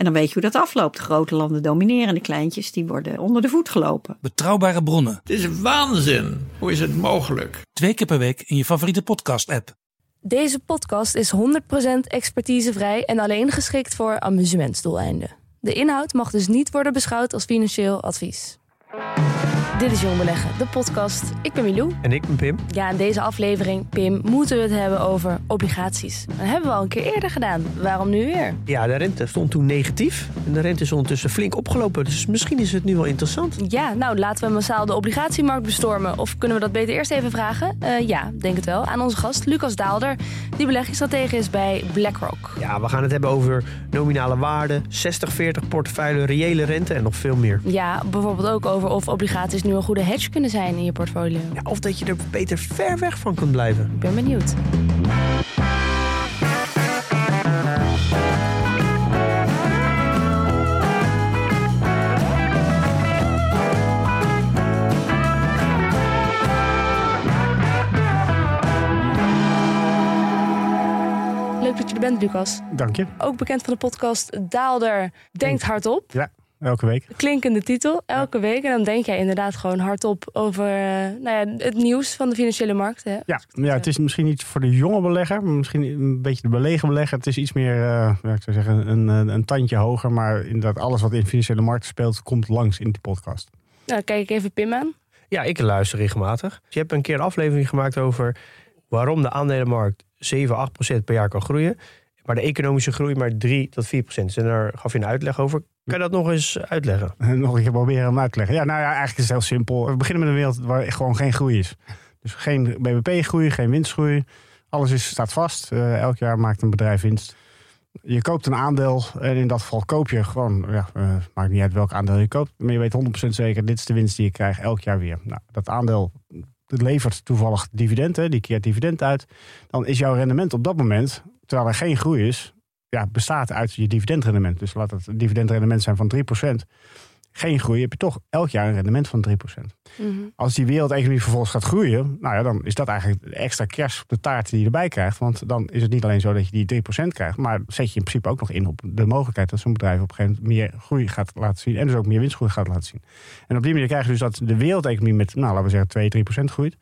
En dan weet je hoe dat afloopt. Grote landen domineren, de kleintjes die worden onder de voet gelopen. Betrouwbare bronnen. Het is waanzin. Hoe is het mogelijk? Twee keer per week in je favoriete podcast-app. Deze podcast is 100% expertisevrij en alleen geschikt voor amusementsdoeleinden. De inhoud mag dus niet worden beschouwd als financieel advies. Dit is Jong Beleggen, de podcast. Ik ben Milou. En ik ben Pim. Ja, in deze aflevering, Pim, moeten we het hebben over obligaties. Dat hebben we al een keer eerder gedaan. Waarom nu weer? Ja, de rente stond toen negatief. En de rente is ondertussen flink opgelopen. Dus misschien is het nu wel interessant. Ja, nou laten we massaal de obligatiemarkt bestormen. Of kunnen we dat beter eerst even vragen? Uh, ja, denk het wel. Aan onze gast Lucas Daalder, die beleggingsstratege is bij BlackRock. Ja, we gaan het hebben over nominale waarde, 60-40 portefeuille, reële rente en nog veel meer. Ja, bijvoorbeeld ook over of obligaties nu een goede hedge kunnen zijn in je portfolio. Ja, of dat je er beter ver weg van kunt blijven. Ik ben benieuwd. Leuk dat je er bent, Lucas. Dank je. Ook bekend van de podcast Daalder Denkt Hardop. Ja, elke week. Klinkende titel, elke week. En dan denk jij inderdaad gewoon hardop over uh, nou ja, het nieuws van de financiële markt. Hè? Ja, ja, het is misschien niet voor de jonge belegger, maar misschien een beetje de belegen belegger. Het is iets meer, uh, ja, ik zou zeggen, een, een tandje hoger. Maar inderdaad, alles wat in de financiële markt speelt, komt langs in die podcast. Nou, kijk ik even Pim aan. Ja, ik luister regelmatig. Je hebt een keer een aflevering gemaakt over waarom de aandelenmarkt 7, 8 procent per jaar kan groeien. Maar de economische groei maar 3 tot 4 procent. En daar gaf je een uitleg over. Kan je dat nog eens uitleggen? nog een keer proberen om uit te leggen. Ja, nou ja, eigenlijk is het heel simpel. We beginnen met een wereld waar gewoon geen groei is. Dus geen BBP-groei, geen winstgroei. Alles is, staat vast. Uh, elk jaar maakt een bedrijf winst. Je koopt een aandeel en in dat geval koop je gewoon, ja, uh, maakt niet uit welk aandeel je koopt. Maar je weet 100% zeker, dit is de winst die je krijgt elk jaar weer. Nou, dat aandeel levert toevallig dividend, hè, die keert dividend uit. Dan is jouw rendement op dat moment, terwijl er geen groei is, ja, bestaat uit je dividendrendement. Dus laat het dividendrendement zijn van 3%. Geen groei, heb je toch elk jaar een rendement van 3%. Mm-hmm. Als die wereldeconomie vervolgens gaat groeien, nou ja, dan is dat eigenlijk de extra kers op de taart die je erbij krijgt. Want dan is het niet alleen zo dat je die 3% krijgt, maar zet je in principe ook nog in op de mogelijkheid dat zo'n bedrijf op een gegeven moment meer groei gaat laten zien. En dus ook meer winstgroei gaat laten zien. En op die manier krijg je dus dat de wereldeconomie met, nou laten we zeggen, 2, 3% groeit.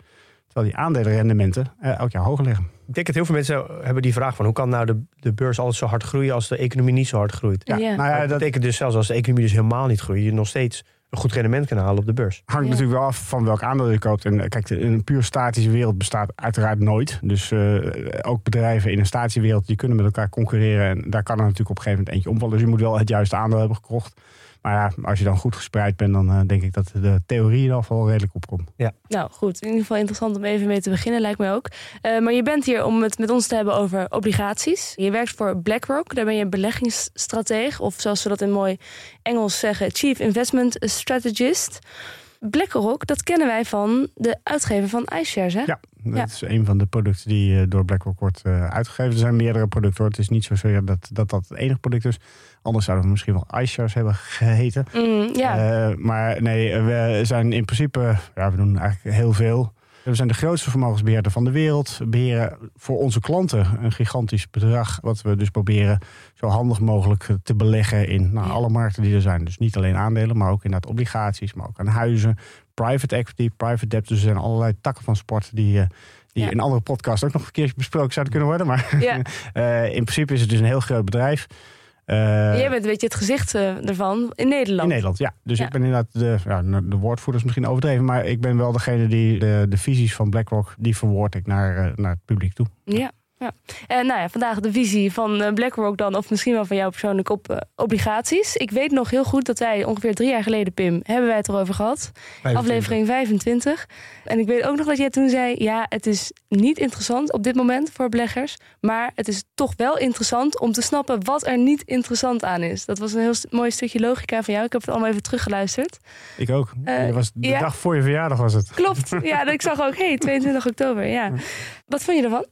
Terwijl die aandelenrendementen uh, elk jaar hoger liggen. Ik denk dat heel veel mensen hebben die vraag van hoe kan nou de, de beurs altijd zo hard groeien als de economie niet zo hard groeit. Ja, ja. Nou ja, dat betekent dus zelfs als de economie dus helemaal niet groeit, je nog steeds een goed rendement kan halen op de beurs. Hangt ja. natuurlijk wel af van welk aandeel je koopt. En kijk, een puur statische wereld bestaat uiteraard nooit. Dus uh, ook bedrijven in een statische wereld die kunnen met elkaar concurreren. En daar kan er natuurlijk op een gegeven moment eentje omvallen. Dus je moet wel het juiste aandeel hebben gekocht. Maar ja, als je dan goed gespreid bent, dan uh, denk ik dat de theorie in ieder geval redelijk opkomt. Ja. Nou goed, in ieder geval interessant om even mee te beginnen, lijkt mij ook. Uh, maar je bent hier om het met ons te hebben over obligaties. Je werkt voor BlackRock, daar ben je beleggingsstratege, of zoals ze dat in mooi Engels zeggen, Chief Investment Strategist. BlackRock, dat kennen wij van de uitgever van iShares, hè? Ja, dat ja. is een van de producten die uh, door BlackRock wordt uh, uitgegeven. Er zijn meerdere producten hoor. Het is niet zo dat dat, dat het enige product is. Anders zouden we misschien wel iShares hebben geheten. Mm, ja. uh, maar nee, we zijn in principe, ja, we doen eigenlijk heel veel. We zijn de grootste vermogensbeheerder van de wereld. We beheren voor onze klanten een gigantisch bedrag. Wat we dus proberen zo handig mogelijk te beleggen in nou, alle markten die er zijn. Dus niet alleen aandelen, maar ook inderdaad obligaties, maar ook aan huizen, private equity, private debt. Dus er zijn allerlei takken van sport die, die ja. in andere podcasts ook nog een keer besproken zouden kunnen worden. Maar ja. uh, in principe is het dus een heel groot bedrijf. Uh, Jij bent een beetje het gezicht uh, ervan in Nederland. In Nederland, ja. Dus ja. ik ben inderdaad de, ja, de woordvoerders misschien overdreven, maar ik ben wel degene die de, de visies van BlackRock, die verwoord ik naar, uh, naar het publiek toe. Ja. En nou ja, vandaag de visie van eh, BlackRock dan, of misschien wel van jou persoonlijk op eh, obligaties. Ik weet nog heel goed dat wij ongeveer drie jaar geleden, Pim, hebben wij het erover gehad. 25. Aflevering 25. En ik weet ook nog dat jij toen zei, ja, het is niet interessant op dit moment voor beleggers. Maar het is toch wel interessant om te snappen wat er niet interessant aan is. Dat was een heel mooi stukje logica van jou. Ik heb het allemaal even teruggeluisterd. Ik ook. Eh, Je was de ja. dag voor je verjaardag was het. Klopt. Ja, ik zag ook, hey, 22 oktober. Ja. Wat vond je ervan?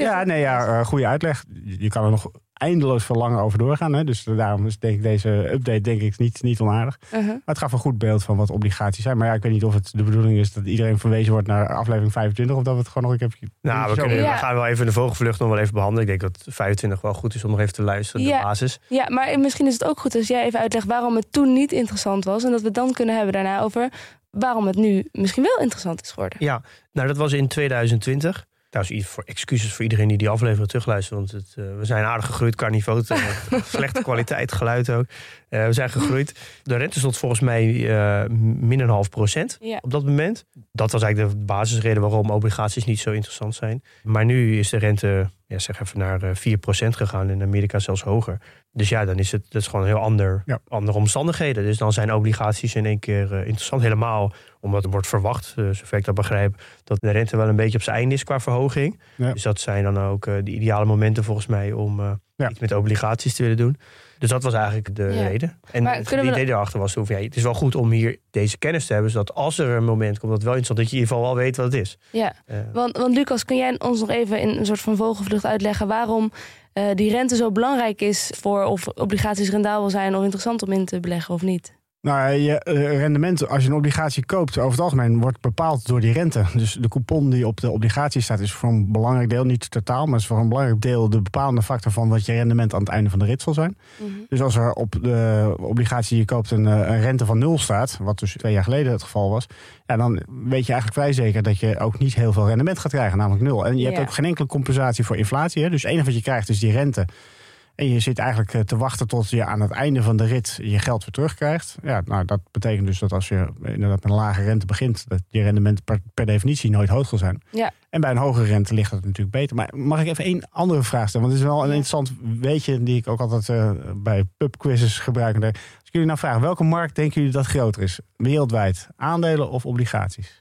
Ja, nee, ja, eh, goede uitleg. Je kan er nog eindeloos veel langer over doorgaan. Hè? Dus daarom is denk ik deze update denk ik niet, niet onaardig. Uh-huh. Maar het gaf een goed beeld van wat obligaties zijn. Maar ja, ik weet niet of het de bedoeling is dat iedereen verwezen wordt naar aflevering 25. Of dat we het gewoon nog een keer... Nou, we, Zo. kunnen, Ja. we gaan wel even de vogelvlucht nog wel even behandelen. Ik denk dat 25 wel goed is om nog even te luisteren, Ja. de basis. Ja, maar misschien is het ook goed als jij even uitlegt waarom het toen niet interessant was. En dat we dan kunnen hebben daarna over waarom het nu misschien wel interessant is geworden. Ja, nou dat was in 2020. Trouwens, voor excuses voor iedereen die die aflevering terugluistert. Want het, eh, we zijn aardig gegroeid qua niveau. eh, slechte kwaliteit, geluid ook. Eh, we zijn gegroeid. De rente stond volgens mij eh, min een half procent Ja. op dat moment. Dat was eigenlijk de basisreden waarom obligaties niet zo interessant zijn. Maar nu is de rente, ja, zeg even, naar eh, 4% gegaan. In Amerika zelfs hoger. Dus ja, dan is het dat is gewoon heel ander, Ja. andere omstandigheden. Dus dan zijn obligaties in één keer interessant. Helemaal omdat er wordt verwacht, eh, zover ik dat begrijp, dat de rente wel een beetje op zijn einde is qua verhoging. Ja. Dus dat zijn dan ook eh, de ideale momenten volgens mij om eh, Ja. iets met obligaties te willen doen. Dus dat was eigenlijk de Ja. reden. En Maar het idee erachter was toen van, ja, het is wel goed om hier deze kennis te hebben, zodat als er een moment komt dat het wel interessant dat je in ieder geval wel weet wat het is. Ja, want, want Lucas, kun jij ons nog even in een soort van vogelvlucht uitleggen waarom eh, die rente zo belangrijk is voor of obligaties rendabel zijn of interessant om in te beleggen of niet? Nou, je eh, rendement als je een obligatie koopt, over het algemeen wordt bepaald door die rente. Dus de coupon die op de obligatie staat, is voor een belangrijk deel, niet totaal, maar is voor een belangrijk deel de bepalende factor van wat je rendement aan het einde van de rit zal zijn. Dus als er op de obligatie die je koopt een, eh, een rente van nul staat, wat dus twee jaar geleden het geval was, ja, dan weet je eigenlijk vrij zeker dat je ook niet heel veel rendement gaat krijgen, namelijk nul. En je hebt ook geen enkele compensatie voor inflatie. Hè? Dus het enige wat je krijgt is die rente. En je zit eigenlijk eh, te wachten tot je aan het einde van de rit je geld weer terugkrijgt. Ja, nou, dat betekent dus dat als je inderdaad met een lage rente begint, dat je rendement per, per definitie nooit hoog zal zijn. Ja. En bij een hogere rente ligt dat natuurlijk beter. Maar mag ik even één andere vraag stellen? Want het is wel een interessant weetje die ik ook altijd eh, bij pubquizzes gebruik. Als ik jullie nou vraag, welke markt denken jullie dat groter is? Wereldwijd, aandelen of obligaties?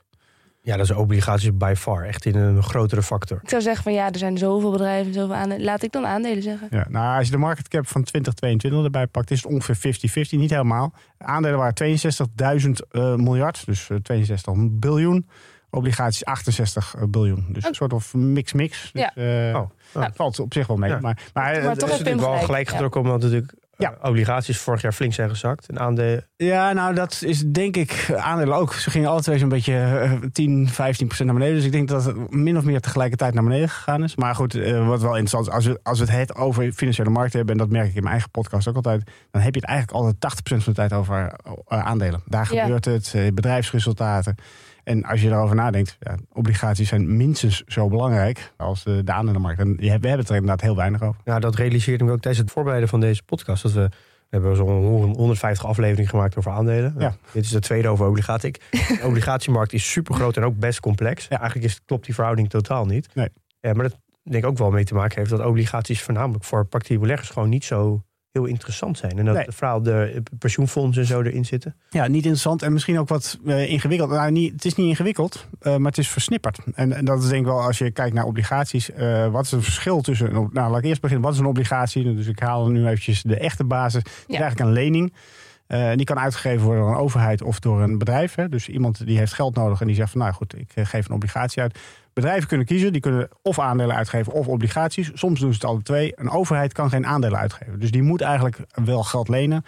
Ja, dat is obligaties by far. Echt in een grotere factor. Ik zou zeggen van ja, er zijn zoveel bedrijven, zoveel aandelen. Laat ik dan aandelen zeggen. Ja, nou, als je de market cap van 2022 erbij pakt, is het ongeveer 50-50, niet helemaal. Aandelen waren 62.000 eh, miljard, dus eh, 62 biljoen. Obligaties 68 biljoen. Dus een soort of mix-mix. Dus, Ja. eh, Oh, nou, valt op zich wel mee. Ja. Maar, maar, eh, Maar toch is natuurlijk wel gelijk, ja. getrokken omdat natuurlijk Ja. eh, obligaties vorig jaar flink zijn gezakt. En aandelen Ja, nou dat is denk ik aandelen ook. Ze gingen alle twee zo'n beetje eh, 10, 15 procent naar beneden. Dus ik denk dat het min of meer tegelijkertijd naar beneden gegaan is. Maar goed, eh, wat wel interessant is, als we, als we het over financiële markten hebben... en dat merk ik in mijn eigen podcast ook altijd... dan heb je het eigenlijk altijd 80 procent van de tijd over eh, aandelen. Daar Ja. gebeurt het, eh, bedrijfsresultaten. En als je erover nadenkt, ja, obligaties zijn minstens zo belangrijk als de, de aandelenmarkt. En we hebben het er inderdaad heel weinig over. Nou, dat realiseerde me ook tijdens het voorbereiden van deze podcast. Dat we, we hebben zo'n 150 afleveringen gemaakt over aandelen. Ja. Dit is de tweede over obligatie. De obligatiemarkt is super groot en ook best complex. Ja. Eigenlijk is, klopt die verhouding totaal niet. Nee. Ja, maar dat denk ik ook wel mee te maken heeft dat obligaties voornamelijk voor particuliere beleggers gewoon niet zo heel interessant zijn. En dat Nee. vooral de pensioenfondsen en zo erin zitten. Ja, niet interessant en misschien ook wat eh, ingewikkeld. Nou, niet, het is niet ingewikkeld, eh, maar het is versnipperd. En, en dat is denk ik wel, als je kijkt naar obligaties, eh, wat is het verschil tussen... Nou, laat ik eerst beginnen. Wat is een obligatie? Dus ik haal nu eventjes de echte basis. Het is Ja. eigenlijk een lening. Eh, die kan uitgegeven worden door een overheid of door een bedrijf. Hè. Dus iemand die heeft geld nodig en die zegt van... nou goed, ik eh, geef een obligatie uit. Bedrijven kunnen kiezen, die kunnen of aandelen uitgeven of obligaties. Soms doen ze het alle twee. Een overheid kan geen aandelen uitgeven. Dus die moet eigenlijk wel geld lenen.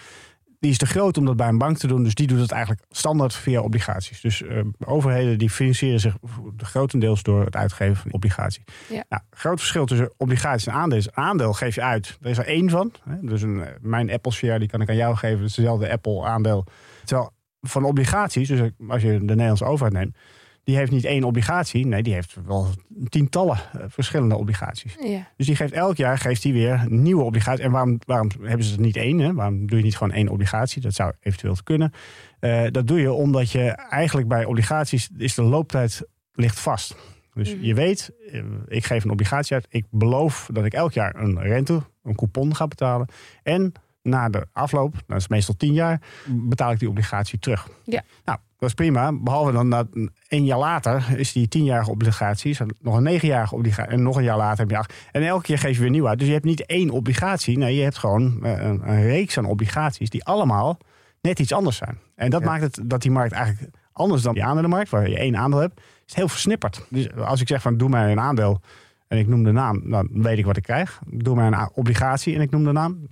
Die is te groot om dat bij een bank te doen. Dus die doet het eigenlijk standaard via obligaties. Dus eh, overheden die financieren zich grotendeels door het uitgeven van obligaties. Ja. Nou, groot verschil tussen obligaties en aandelen is... een aandeel geef je uit. Er is er één van. Hè? Dus een, mijn Apple share die kan ik aan jou geven. Dat is dezelfde Apple aandeel. Terwijl van obligaties, dus als je de Nederlandse overheid neemt... die heeft niet één obligatie. Nee, die heeft wel tientallen eh, verschillende obligaties. Ja. Dus die geeft elk jaar geeft die weer nieuwe obligaties. En waarom, waarom hebben ze er niet één? Hè? Waarom doe je niet gewoon één obligatie? Dat zou eventueel kunnen. Eh, dat doe je omdat je eigenlijk bij obligaties is de looptijd ligt vast. Dus Mhm. je weet, eh, ik geef een obligatie uit. Ik beloof dat ik elk jaar een rente, een coupon ga betalen. En na de afloop, dat is meestal tien jaar, betaal ik die obligatie terug. Ja. Nou, dat is prima. Behalve dan dat een jaar later is die tienjarige obligatie, is er nog een negenjarige obligatie. En nog een jaar later heb je acht. En elke keer geef je weer nieuw uit. Dus je hebt niet één obligatie. Nee, je hebt gewoon eh, een, een reeks aan obligaties die allemaal net iets anders zijn. En dat Ja. maakt het dat die markt eigenlijk anders dan die aandelenmarkt, waar je één aandeel hebt, is heel versnipperd. Dus als ik zeg van doe mij een aandeel en ik noem de naam, dan weet ik wat ik krijg. Doe mij een obligatie en ik noem de naam.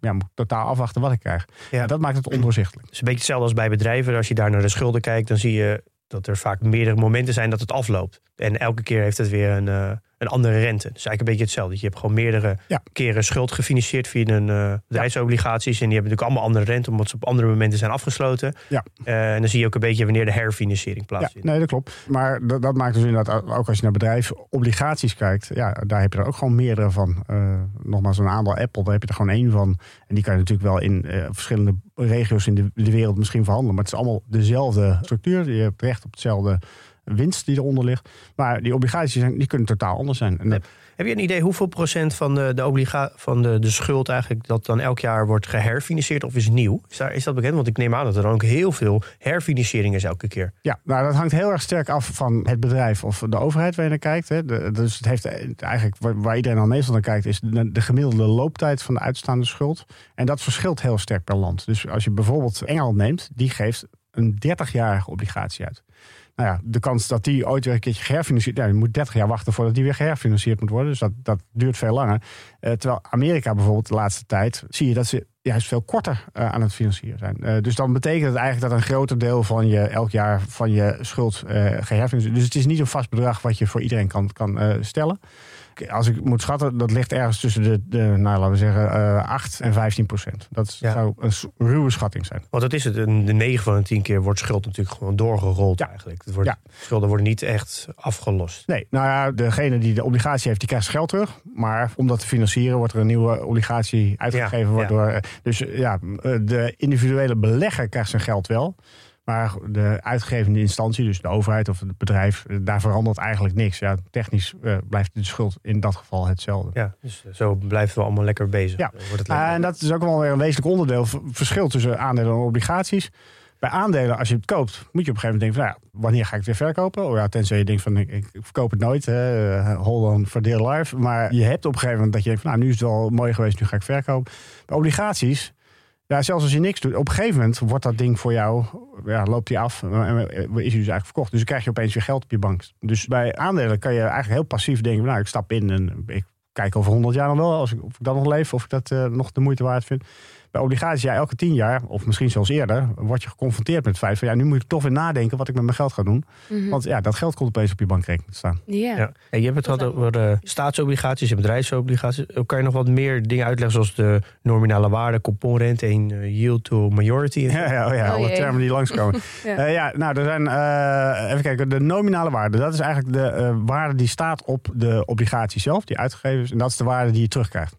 Ja, moet totaal afwachten wat ik krijg. Ja. Dat maakt het ondoorzichtelijk. Het is een beetje hetzelfde als bij bedrijven. Als je daar naar de schulden kijkt, dan zie je dat er vaak meerdere momenten zijn dat het afloopt. En elke keer heeft het weer een, eh, een andere rente. Dus eigenlijk een beetje hetzelfde. Je hebt gewoon meerdere Ja. keren schuld gefinancierd via een eh bedrijfsobligaties. En die hebben natuurlijk allemaal andere rente, omdat ze op andere momenten zijn afgesloten. Ja. Eh, en dan zie je ook een beetje wanneer de herfinanciering Ja, plaatsvindt. nee, dat klopt. Maar dat, dat maakt dus inderdaad, ook als je naar bedrijfsobligaties kijkt, ja, daar heb je er ook gewoon meerdere van. Eh, nogmaals, een aandeel Apple, daar heb je er gewoon één van. En die kan je natuurlijk wel in verschillende regio's in de, de wereld misschien verhandelen. Maar het is allemaal dezelfde structuur. Je hebt recht op hetzelfde winst die eronder ligt. Maar die obligaties zijn, die kunnen totaal anders zijn. En dat- Heb je een idee hoeveel procent van de, de, obliga van de, de schuld eigenlijk dat dan elk jaar wordt geherfinancierd of is nieuw? Is, daar, is dat bekend? Want ik neem aan dat er dan ook heel veel herfinanciering is elke keer. Ja, nou, dat hangt heel erg sterk af van het bedrijf of de overheid waar je naar kijkt. Hè. De- dus het heeft eigenlijk, waar, waar iedereen al meestal naar kijkt, is de, de gemiddelde looptijd van de uitstaande schuld. En dat verschilt heel sterk per land. Dus als je bijvoorbeeld Engeland neemt, die geeft een 30-jarige obligatie uit. Nou ja, de kans dat die ooit weer een keertje geherfinancierd... Ja, je moet 30 jaar wachten voordat die weer geherfinancierd moet worden. Dus dat, dat duurt veel langer. Eh, terwijl Amerika bijvoorbeeld de laatste tijd... zie je dat ze juist veel korter eh, aan het financieren zijn. Eh, dus dan betekent het eigenlijk dat een groter deel van je... elk jaar van je schuld eh geherfinancierd... Dus het is niet een vast bedrag wat je voor iedereen kan, kan stellen. Als ik moet schatten, dat ligt ergens tussen de, de nou, laten we zeggen, eh 8 en 15 procent. Dat Ja. zou een ruwe schatting zijn. Want dat is het. De 9 van de 10 keer wordt schuld natuurlijk gewoon doorgerold Ja. eigenlijk. Het wordt, Ja. Schulden worden niet echt afgelost. Nee, nou ja, degene die de obligatie heeft, die krijgt geld terug. Maar om dat te financieren wordt er een nieuwe obligatie uitgegeven. Waardoor, eh, Dus ja, eh, de individuele belegger krijgt zijn geld wel. Maar de uitgevende instantie, dus de overheid of het bedrijf, eh, daar verandert eigenlijk niks. Ja, technisch eh, blijft de schuld in dat geval hetzelfde. Ja, dus eh, zo blijven we allemaal lekker bezig. Ja. Wordt het en dat is ook wel weer een wezenlijk onderdeel. Verschil tussen aandelen en obligaties. Bij aandelen, als je het koopt, moet je op een gegeven moment denken: van, nou ja, wanneer ga ik het weer verkopen? Oh ja, tenzij je denkt van ik, ik verkoop het nooit. Hè, hold on for dear life. Maar je hebt op een gegeven moment dat je denkt: van, nou, nu is het wel mooi geweest, nu ga ik verkopen. Bij obligaties. Ja, zelfs als je niks doet, op een gegeven moment wordt dat ding voor jou, ja, loopt die af eh, en is hij dus eigenlijk verkocht. Dus dan krijg je opeens weer geld op je bank. Dus bij aandelen kan je eigenlijk heel passief denken, nou ik stap in en ik kijk over 100 jaar nog wel, als ik, of ik dan nog leef, of ik dat eh, nog de moeite waard vind. Bij obligaties, ja, elke 10 jaar, of misschien zelfs eerder, word je geconfronteerd met het feit van ja, nu moet ik toch weer nadenken wat ik met mijn geld ga doen. Mhm. Want ja, dat geld komt opeens op je bankrekening te staan. Ja. Ja. En je hebt het gehad over eh, staatsobligaties en bedrijfsobligaties. Eh, Kan je nog wat meer dingen uitleggen, zoals de nominale waarde, couponrente en eh, yield to majority? Ja, ja, oh ja Oh alle jee. termen die langskomen. Ja. ja. ja, nou, er zijn, eh, even kijken, de nominale waarde. Dat is eigenlijk de eh, waarde die staat op de obligatie zelf, die uitgegeven is. En dat is de waarde die je terugkrijgt.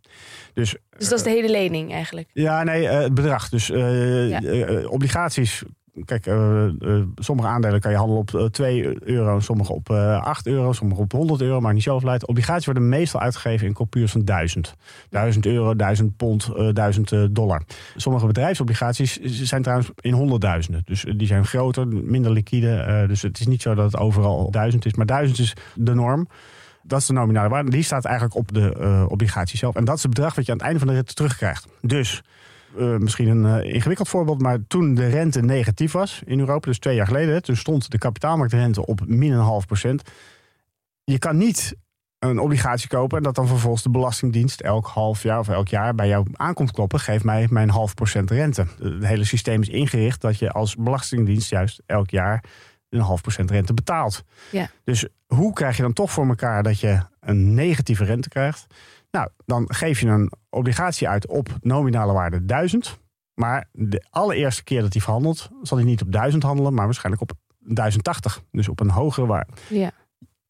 Dus Dus dat is de hele lening eigenlijk. Ja, nee, eh, het bedrag. Dus eh, Ja. eh, obligaties. Kijk, eh, eh, sommige aandelen kan je handelen op eh, 2 euro, sommige op eh 8 euro, sommige op 100 euro, maar niet zoveel uit. Obligaties worden meestal uitgegeven in coupures van 1000. 1000 euro, 1000 pond, eh 1000 eh, dollar. Sommige bedrijfsobligaties zijn trouwens in honderdduizenden. Dus eh, die zijn groter, minder liquide. eh, dus het is niet zo dat het overal 1000 is, maar 1000 is de norm. Dat is de nominale waarde. Die staat eigenlijk op de eh, obligatie zelf. En dat is het bedrag wat je aan het einde van de rit terugkrijgt. Dus eh, misschien een eh, ingewikkeld voorbeeld, maar toen de rente negatief was in Europa, dus twee jaar geleden, toen stond de kapitaalmarktrente op min een half procent. Je kan niet een obligatie kopen en dat dan vervolgens de Belastingdienst elk half jaar of elk jaar bij jou aankomt kloppen, geef mij mijn half procent rente. Het hele systeem is ingericht dat je als Belastingdienst juist elk jaar een half procent rente betaalt. Ja. Dus hoe krijg je dan toch voor elkaar dat je een negatieve rente krijgt? Nou, dan geef je een obligatie uit op nominale waarde 1000. Maar de allereerste keer dat hij verhandelt, zal hij niet op 1000 handelen, maar waarschijnlijk op 1080. Dus op een hogere waarde. Ja.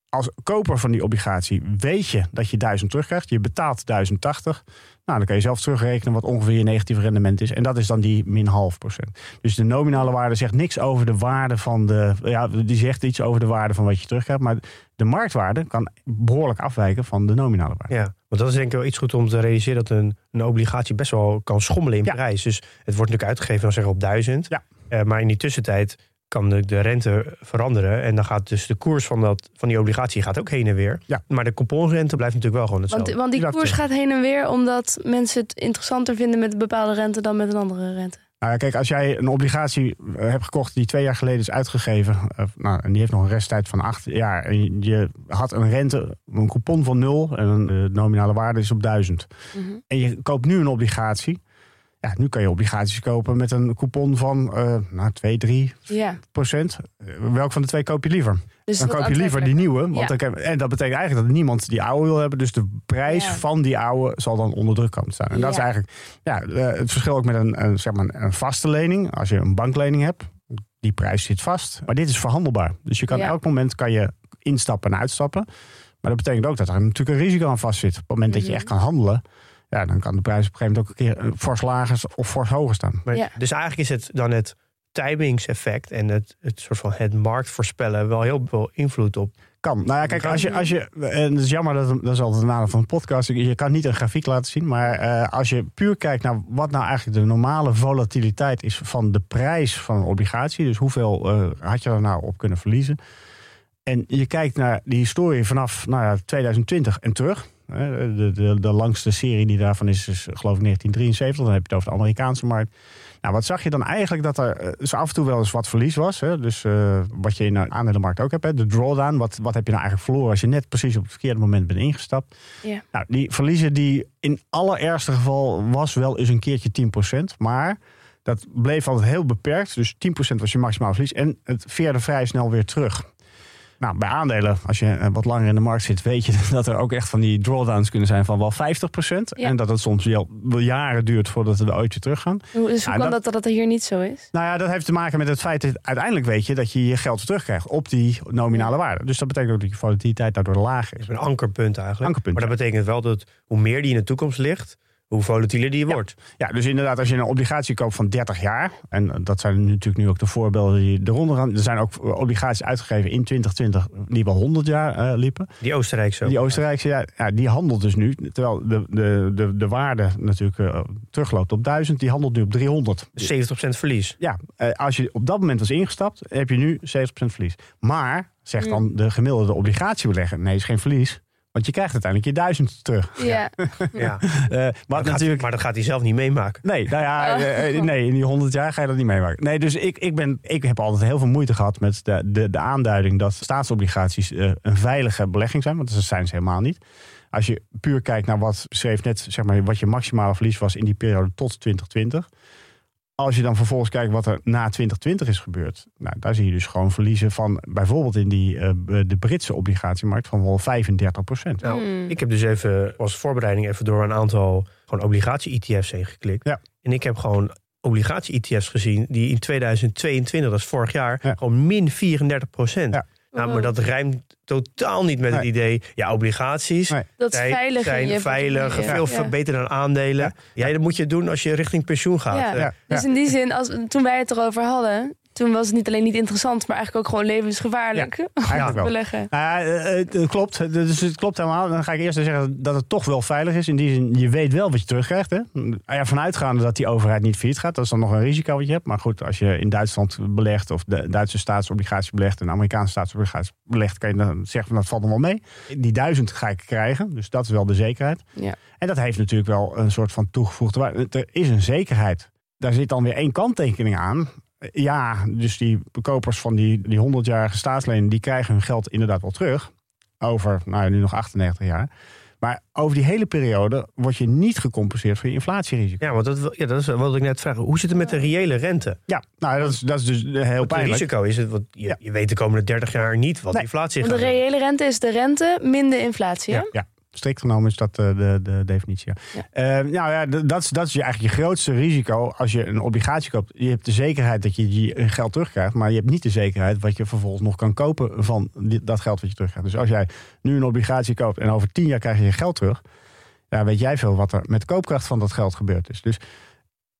als koper van die obligatie weet je dat je 1000 terugkrijgt. Je betaalt 1080. Nou, dan kan je zelf terugrekenen wat ongeveer je negatieve rendement is. En dat is dan die min half procent. Dus de nominale waarde zegt niks over de waarde van de. Ja, die zegt iets over de waarde van wat je terugkrijgt. Maar de marktwaarde kan behoorlijk afwijken van de nominale waarde. Ja, want dat is denk ik wel iets goed om te realiseren dat een, een obligatie best wel kan schommelen in Ja. prijs. Dus het wordt natuurlijk uitgegeven dan zeggen op 1000. Ja. Eh, maar in die tussentijd kan de, de rente veranderen. En dan gaat dus de koers van, dat, van die obligatie gaat ook heen en weer. Ja. Maar de couponrente blijft natuurlijk wel gewoon Want, hetzelfde. want die Dat, koers gaat heen en weer omdat mensen het interessanter vinden met een bepaalde rente dan met een andere rente. Nou ja, kijk, als jij een obligatie eh, hebt gekocht die twee jaar geleden is uitgegeven. eh, nou, en die heeft nog een resttijd van acht jaar. En je, had een rente, een coupon van nul. En de nominale waarde is op duizend. Mhm. En je koopt nu een obligatie. Ja, nu kan je obligaties kopen met een coupon van eh nou, 2, 3 Ja. procent. Eh, Welk van de twee koop je liever? Dus Dan koop je liever die nieuwe. Want Ja. dan kan- en dat betekent eigenlijk dat niemand die oude wil hebben. Dus de prijs Ja. van die oude zal dan onder druk komen te staan. En dat is eigenlijk ja, eh, het verschil ook met een, een, zeg maar een vaste lening. Als je een banklening hebt, die prijs zit vast. Maar dit is verhandelbaar. Dus je kan elk moment kan je instappen en uitstappen. Maar dat betekent ook dat er natuurlijk een risico aan vast zit. Op het moment dat je Mhm. echt kan handelen. Ja, dan kan de prijs op een gegeven moment ook een keer eh, fors lager of fors hoger staan. Maar, Ja. Dus eigenlijk is het dan het timingseffect en het, het soort van het marktvoorspellen wel heel veel invloed op. Kan. Nou ja, kijk, als je, als je en het is jammer dat dat is altijd een nadeel van een podcast. Je kan niet een grafiek laten zien, maar eh, als je puur kijkt naar wat nou eigenlijk de normale volatiliteit is van de prijs van een obligatie, dus hoeveel eh, had je er nou op kunnen verliezen? En je kijkt naar die historie vanaf nou ja, 2020 en terug. De, de, de langste serie die daarvan is, is geloof ik 1973. Dan heb je het over de Amerikaanse markt. Nou, wat zag je dan eigenlijk? Dat er eh, dus af en toe wel eens wat verlies was. Hè? Dus eh, wat je in de aandelenmarkt ook hebt. Hè? De drawdown. Wat, wat heb je nou eigenlijk verloren als je net precies op het verkeerde moment bent ingestapt? Ja. Nou, die verliezen die in allerergste geval was wel eens een keertje 10%. Maar dat bleef altijd heel beperkt. Dus 10% was je maximaal verlies. En het veerde vrij snel weer terug. Nou, bij aandelen, als je eh, wat langer in de markt zit, weet je dat er ook echt van die drawdowns kunnen zijn van wel 50%. Ja. En dat het soms wel jaren duurt voordat we er ooit weer terug gaan. Hoe- Dus hoe Ja, kan dat- dat dat dat hier niet zo is? Nou ja, dat heeft te maken met het feit dat uiteindelijk weet je dat je je geld weer terugkrijgt op die nominale waarde. Dus dat betekent ook dat je volatiliteit daardoor laag Het is. is een ankerpunt eigenlijk. Ankerpunt, maar dat ja. betekent wel dat hoe meer die in de toekomst ligt, hoe volatieler die wordt. Ja, dus inderdaad, als je een obligatie koopt van 30 jaar, en dat zijn natuurlijk nu ook de voorbeelden die eronder gaan. Er zijn ook obligaties uitgegeven in 2020 die wel 100 jaar eh, liepen. Die Oostenrijkse. Die Oostenrijkse, ja, ja, die handelt dus nu, terwijl de, de, de, de waarde natuurlijk eh, terugloopt op 1000, die handelt nu op 300. 70% verlies. Ja, eh, als je op dat moment was ingestapt, heb je nu 70% verlies. Maar, zegt dan de gemiddelde obligatiebelegger, nee, is geen verlies. Want je krijgt uiteindelijk je 1000 terug. Ja. Ja. Eh, Maar, natuurlijk. gaat, maar dat gaat hij zelf niet meemaken. Nee, nou ja, eh, eh, nee, in die 100 jaar ga je dat niet meemaken. Nee, dus ik, ik, ben, ik heb altijd heel veel moeite gehad met de, de, de aanduiding dat staatsobligaties een veilige belegging zijn. Want dat zijn ze helemaal niet. Als je puur kijkt naar wat beschreef net, zeg maar, wat je maximale verlies was in die periode tot 2020. Als je dan vervolgens kijkt wat er na 2020 is gebeurd. Nou, daar zie je dus gewoon verliezen van bijvoorbeeld in die, eh, de Britse obligatiemarkt van wel 35 procent. Nou, Hmm. Ik heb dus even als voorbereiding even door een aantal gewoon obligatie-ETF's heen geklikt. Ja. En ik heb gewoon obligatie-ETF's gezien die in 2022, dat is vorig jaar, Ja. gewoon min 34 procent. Ja. Nou, maar dat rijmt totaal niet met het idee, ja, obligaties Nee. Dat is zijn, veilig. zijn veilig, veel Ja. beter dan aandelen. Ja. dat moet je doen als je richting pensioen gaat. Ja. Ja, Dus in die zin, als, toen wij het erover hadden, toen was het niet alleen niet interessant, maar eigenlijk ook gewoon levensgevaarlijk om eigenlijk te wel. beleggen. Nou ja, eh, het, het klopt. Dus het klopt helemaal. Dan ga ik eerst zeggen dat het toch wel veilig is. In die zin, je weet wel wat je terugkrijgt. Hè? Ja, vanuitgaande dat die overheid niet failliet gaat. Dat is dan nog een risico wat je hebt. Maar goed, als je in Duitsland belegt of de Duitse staatsobligatie belegt en de Amerikaanse staatsobligatie belegt, kan je dan zeggen van dat valt nog wel mee. Die duizend ga ik krijgen. Dus dat is wel de zekerheid. Ja. En dat heeft natuurlijk wel een soort van toegevoegde waarde. Er is een zekerheid. Daar zit dan weer één kanttekening aan. Ja, dus die bekopers van die, die 100-jarige staatslening... die krijgen hun geld inderdaad wel terug. Over, nou ja, nu nog 98 jaar. Maar over die hele periode word je niet gecompenseerd voor je inflatierisico. Ja, want dat, ja, dat is wat ik net vraag. Hoe zit het met de reële rente? Ja, nou dat is, dat is dus heel Want het pijnlijk. risico is het, want je, Ja. je weet de komende 30 jaar niet wat Nee. inflatie Want gaat de reële rente is de rente min de inflatie. hè? Ja, ja. Strikt genomen is dat eh, de, de definitie. Ja. Eh, nou ja, dat is, dat is je eigenlijk je grootste risico als je een obligatie koopt. Je hebt de zekerheid dat je je geld terugkrijgt, maar je hebt niet de zekerheid wat je vervolgens nog kan kopen van die- dat geld wat je terugkrijgt. Dus als jij nu een obligatie koopt en over tien jaar krijg je je geld terug, ja, weet jij veel wat er met de koopkracht van dat geld gebeurd is. Dus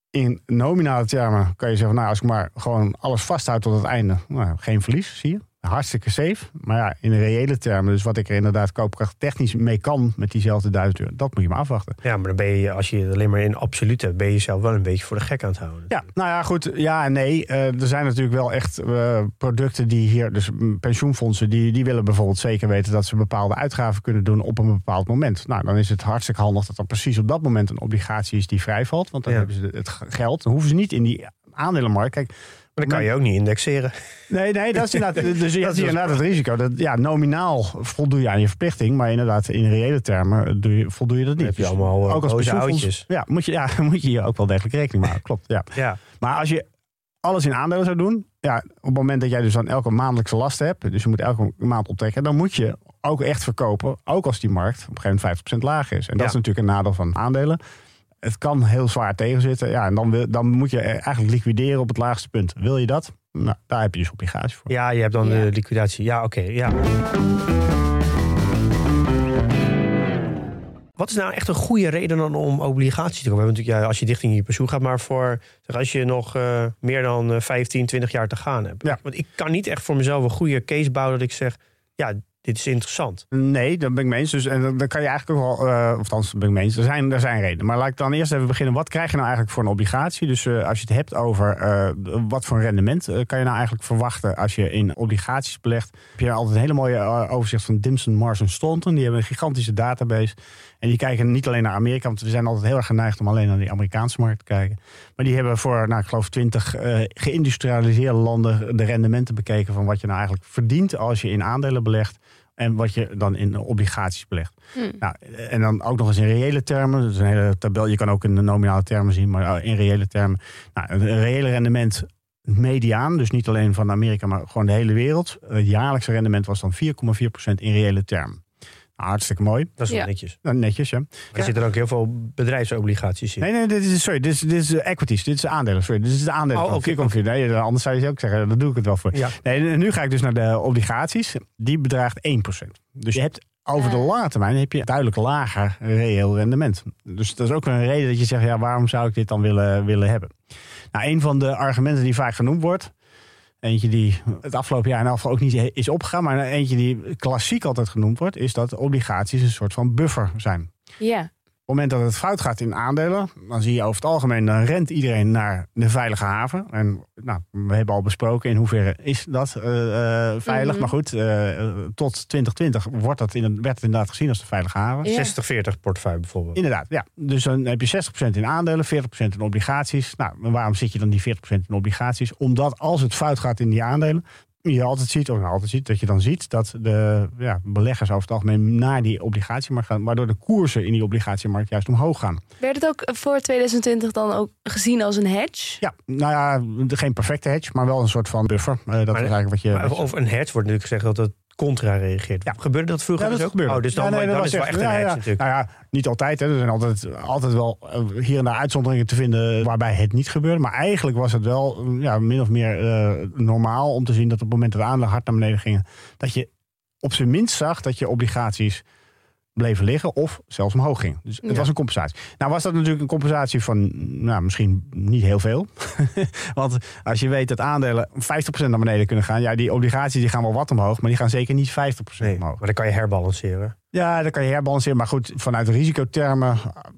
in nominale termen kan je zeggen, nou, als ik maar gewoon alles vasthoud tot het einde, nou, geen verlies, zie je. Hartstikke safe. Maar ja, in de reële termen, dus wat ik er inderdaad koopkracht technisch mee kan met diezelfde duizend euro, dat moet je maar afwachten. Ja, maar dan ben je, als je het alleen maar in absoluut hebt, ben je jezelf wel een beetje voor de gek aan het houden. Ja, nou ja, goed. Ja en nee. Eh, er zijn natuurlijk wel echt eh, producten die hier, dus mm, pensioenfondsen, die, die willen bijvoorbeeld zeker weten dat ze bepaalde uitgaven kunnen doen op een bepaald moment. Nou, dan is het hartstikke handig dat er precies op dat moment een obligatie is die vrijvalt. Want dan Ja. hebben ze het geld. Dan hoeven ze niet in die aandelenmarkt. Kijk, Maar dan kan je ook niet indexeren. Nee, nee, dat is inderdaad. Dus je hebt hier inderdaad het risico. Dat, ja, nominaal voldoe je aan je verplichting. Maar inderdaad, in reële termen doe je, voldoe je dat niet. heb je Dus allemaal, eh, boze pensioenfonds- oudjes. Ja, moet je, ja, moet je hier ook wel degelijk rekening mee houden. Klopt, ja. Ja, Maar als je alles in aandelen zou doen, ja, op het moment dat jij dus dan elke maandelijkse last hebt, dus je moet elke maand optrekken, dan moet je ook echt verkopen, ook als die markt op een gegeven moment 50% lager is. En dat Ja. is natuurlijk een nadeel van aandelen. Het kan heel zwaar tegenzitten. Ja, en dan, wil, dan moet je eigenlijk liquideren op het laagste punt. Wil je dat? Nou, daar heb je dus obligatie voor. ja je hebt dan Ja. de liquidatie. Ja, oké. ja. Wat is nou echt een goede reden dan om obligaties te kopen? We hebben natuurlijk, ja, als je richting je pensioen gaat, maar voor zeg, als je nog eh, meer dan eh, 15, 20 jaar te gaan hebt. Ja. Want ik kan niet echt voor mezelf een goede case bouwen dat ik zeg, ja, dit is interessant. Nee, dat ben ik mee eens. Dus, en dan- kan je eigenlijk ook wel, eh of althans, ben ik mee eens. Er zijn, er zijn redenen. Maar laat ik dan eerst even beginnen. Wat krijg je nou eigenlijk voor een obligatie? Dus eh, als je het hebt over eh, wat voor rendement kan je nou eigenlijk verwachten als je in obligaties belegt. Heb je altijd een hele mooie overzicht van Dimson, Mars en Staunton. Die hebben een gigantische database. En die kijken niet alleen naar Amerika, want we zijn altijd heel erg geneigd om alleen naar die Amerikaanse markt te kijken. Maar die hebben voor, nou, ik geloof, 20 eh, geïndustrialiseerde landen de rendementen bekeken van wat je nou eigenlijk verdient als je in aandelen belegt. En wat je dan in obligaties belegt. Hmm. Nou, en dan ook nog eens in reële termen. Dat is een hele tabel. Je kan ook in de nominale termen zien, maar in reële termen. Nou, een reële rendement mediaan, dus niet alleen van Amerika, maar gewoon de hele wereld. Het jaarlijkse rendement was dan 4,4% in reële termen. Hartstikke mooi. Dat is wel Ja. netjes. Nou, netjes, ja. Er zitten ook heel veel bedrijfsobligaties in. Nee, nee, dit is, sorry, dit is, dit is eh, equities. Dit is aandelen, sorry. Dit is de aandelen. Oh, oké, 4,4. Nee, anders zou je ook zeggen, dan doe ik het wel voor. Ja. Nee, nu ga ik dus naar de obligaties. Die bedraagt 1%. Dus je hebt over de lange termijn heb je duidelijk lager reëel rendement. Dus dat is ook een reden dat je zegt, ja, waarom zou ik dit dan willen, willen hebben? Nou, een van de argumenten die vaak genoemd wordt, eentje die het afgelopen jaar in afval ook niet is opgegaan, maar eentje die klassiek altijd genoemd wordt, is dat obligaties een soort van buffer zijn. Ja. Op het moment dat het fout gaat in aandelen, dan zie je over het algemeen, dan rent iedereen naar de veilige haven. En nou, we hebben al besproken in hoeverre is dat eh, eh, veilig. Mhm. Maar goed, eh, tot 2020 wordt dat in, werd het inderdaad gezien als de veilige haven. Ja. 60-40 portefeuille bijvoorbeeld. Inderdaad, ja. Dus dan heb je 60% in aandelen, 40% in obligaties. Nou, waarom zit je dan die 40% in obligaties? Omdat als het fout gaat in die aandelen, je altijd ziet, of nou, altijd ziet, dat je dan ziet dat de ja, beleggers over het algemeen naar die obligatiemarkt gaan, waardoor de koersen in die obligatiemarkt juist omhoog gaan. Werd het ook voor 2020 dan ook gezien als een hedge? Ja, nou ja, geen perfecte hedge, maar wel een soort van buffer. Eh, dat is eigenlijk wat je. Maar wat je- over een hedge wordt natuurlijk gezegd dat het contra reageert. Ja. Gebeurde dat vroeger Ja, dat dus ook? gebeurde. Oh, dus dan, Ja, nee, dan is wel echt een ja, natuurlijk. Nou ja, niet altijd. Hè. Er zijn altijd, altijd wel eh, hier en daar uitzonderingen te vinden waarbij het niet gebeurde. Maar eigenlijk was het wel eh, ja, min of meer eh, normaal om te zien dat op het moment dat de aandelen hard naar beneden gingen, dat je op zijn minst zag dat je obligaties bleven liggen of zelfs omhoog gingen. Dus het Ja. was een compensatie. Nou was dat natuurlijk een compensatie van nou, misschien niet heel veel. Want als je weet dat aandelen 50% naar beneden kunnen gaan, ja, die obligaties die gaan wel wat omhoog, maar die gaan zeker niet 50% Nee, omhoog. maar dan kan je herbalanceren. Ja, dan kan je herbalanceren. Maar goed, vanuit risicotermen,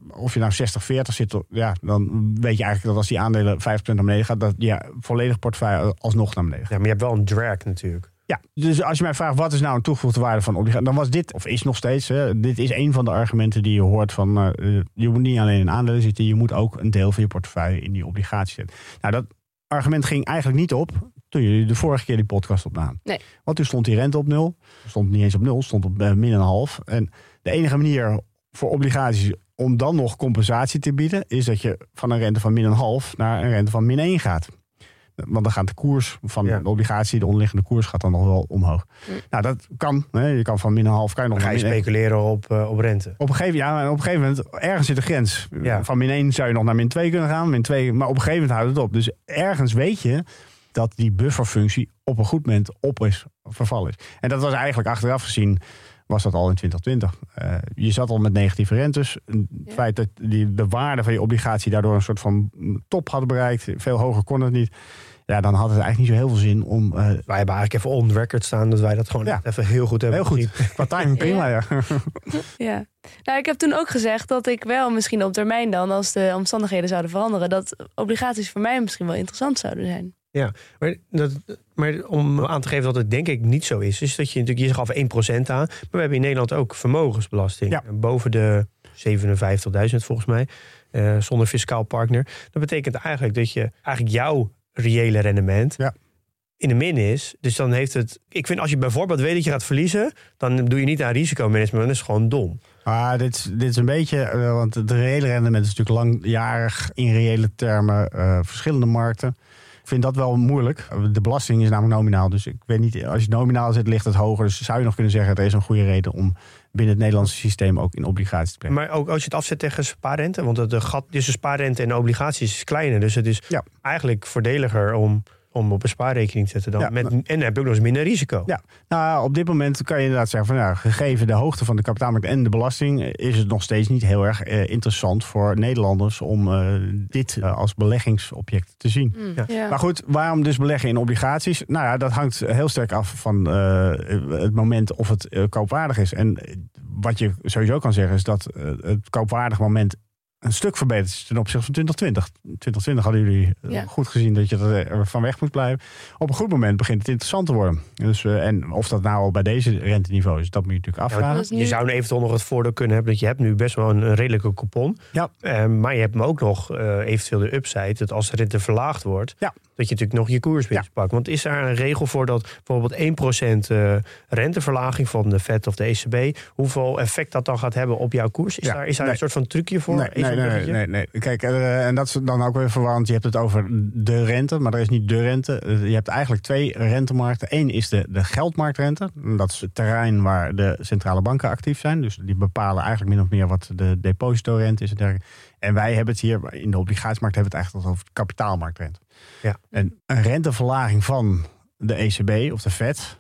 of je nou 60-40 zit, ja, dan weet je eigenlijk dat als die aandelen 5% naar beneden gaat, dat je volledig portefeuille alsnog naar beneden gaat. Ja, maar je hebt wel een drag natuurlijk. Ja, dus als je mij vraagt wat is nou een toegevoegde waarde van obligatie, dan was dit, of is nog steeds, hè, dit is een van de argumenten die je hoort van, eh, je moet niet alleen in aandelen zitten, je moet ook een deel van je portefeuille in die obligaties zetten. Nou, dat argument ging eigenlijk niet op toen jullie de vorige keer die podcast opnamen. Nee. Want toen stond die rente op nul, stond niet eens op nul, stond op eh, min een half. En de enige manier voor obligaties om dan nog compensatie te bieden, is dat je van een rente van min een half naar een rente van min 1 gaat. Want dan gaat de koers van Ja. de obligatie, de onderliggende koers, gaat dan nog wel omhoog. Nou, dat kan. Hè. Je kan van min een half, kan je nog Dan ga je speculeren op, eh, op rente. Op een, gegeven, ja, en op een gegeven moment, ergens zit de grens. Ja. Van min 1 zou je nog naar min 2 kunnen gaan, min 2, maar op een gegeven moment houdt het op. Dus ergens weet je dat die bufferfunctie op een goed moment op is, vervallen is. En dat was eigenlijk achteraf gezien, was dat al in 2020. Eh, je zat al met negatieve rentes. Het Ja. feit dat die, de waarde van je obligatie daardoor een soort van top had bereikt, veel hoger kon het niet. Ja, dan had het eigenlijk niet zo heel veel zin om... eh, Wij hebben eigenlijk even on record staan dat wij dat gewoon Ja. even heel goed hebben heel goed, gezien. qua timing prima, ja. Ja. Nou, ik heb toen ook gezegd dat ik wel misschien op termijn dan, als de omstandigheden zouden veranderen, dat obligaties voor mij misschien wel interessant zouden zijn. Maar, dat, maar om aan te geven dat het denk ik niet zo is, is dat je natuurlijk, je gaf 1% aan, maar we hebben in Nederland ook vermogensbelasting. Ja. Boven de 57.000 volgens mij, eh, zonder fiscaal partner. Dat betekent eigenlijk dat je eigenlijk jouw reële rendement Ja. in de min is. Dus dan heeft het, ik vind als je bijvoorbeeld weet dat je gaat verliezen, dan doe je niet aan risicomanagement, dan is gewoon dom. Maar dit, is- dit is een beetje, eh, want het reële rendement is natuurlijk langjarig in reële termen, eh, verschillende markten. Ik vind dat wel moeilijk. De belasting is namelijk nominaal. Dus ik weet niet, als je nominaal zit, ligt het hoger. Dus zou je nog kunnen zeggen, er is een goede reden om binnen het Nederlandse systeem ook in obligaties te brengen. Maar ook als je het afzet tegen spaarrente, want het de gat tussen spaarrente en obligaties is kleiner. Dus het is Ja. eigenlijk voordeliger om, om op een spaarrekening te zetten. Dan Ja. met, en dan heb je ook nog eens minder risico. Ja. Nou, op dit moment kan je inderdaad zeggen van, nou, gegeven de hoogte van de kapitaalmarkt en de belasting, is het nog steeds niet heel erg eh, interessant voor Nederlanders om eh, dit eh, als beleggingsobject te zien. Ja. Ja. Maar goed, waarom dus beleggen in obligaties? Nou ja, dat hangt heel sterk af van eh, het moment of het koopwaardig is. En wat je sowieso kan zeggen is dat het koopwaardig moment een stuk verbeterd is ten opzichte van 2020. 2020 hadden jullie eh, Ja. goed gezien dat je er van weg moet blijven. Op een goed moment begint het interessant te worden. Dus, eh, en of dat nou al bij deze renteniveau is, dat moet je natuurlijk afvragen. Nu- Je zou nu eventueel nog het voordeel kunnen hebben dat je hebt nu best wel een, een redelijke coupon. Ja. Eh, maar je hebt hem ook nog eh, eventueel de upside dat als de rente verlaagd wordt, Ja. dat je natuurlijk nog je koers Ja. pakt. Want is daar een regel voor dat bijvoorbeeld 1% eh renteverlaging van de FED of de ECB, hoeveel effect dat dan gaat hebben op jouw koers? Is Ja, daar, is daar nee. een soort van trucje voor? Nee, nee, nee, nee, nee. Kijk, eh, en dat is dan ook weer verwarrend. Je hebt het over de rente, maar er is niet de rente. Je hebt eigenlijk twee rentemarkten. Eén is de, de geldmarktrente. Dat is het terrein waar de centrale banken actief zijn. Dus die bepalen eigenlijk min of meer wat de depositorente is en dergelijke. En wij hebben het hier, in de obligatiemarkt hebben we het eigenlijk over de kapitaalmarktrente. Ja. En een renteverlaging van de ECB of de Fed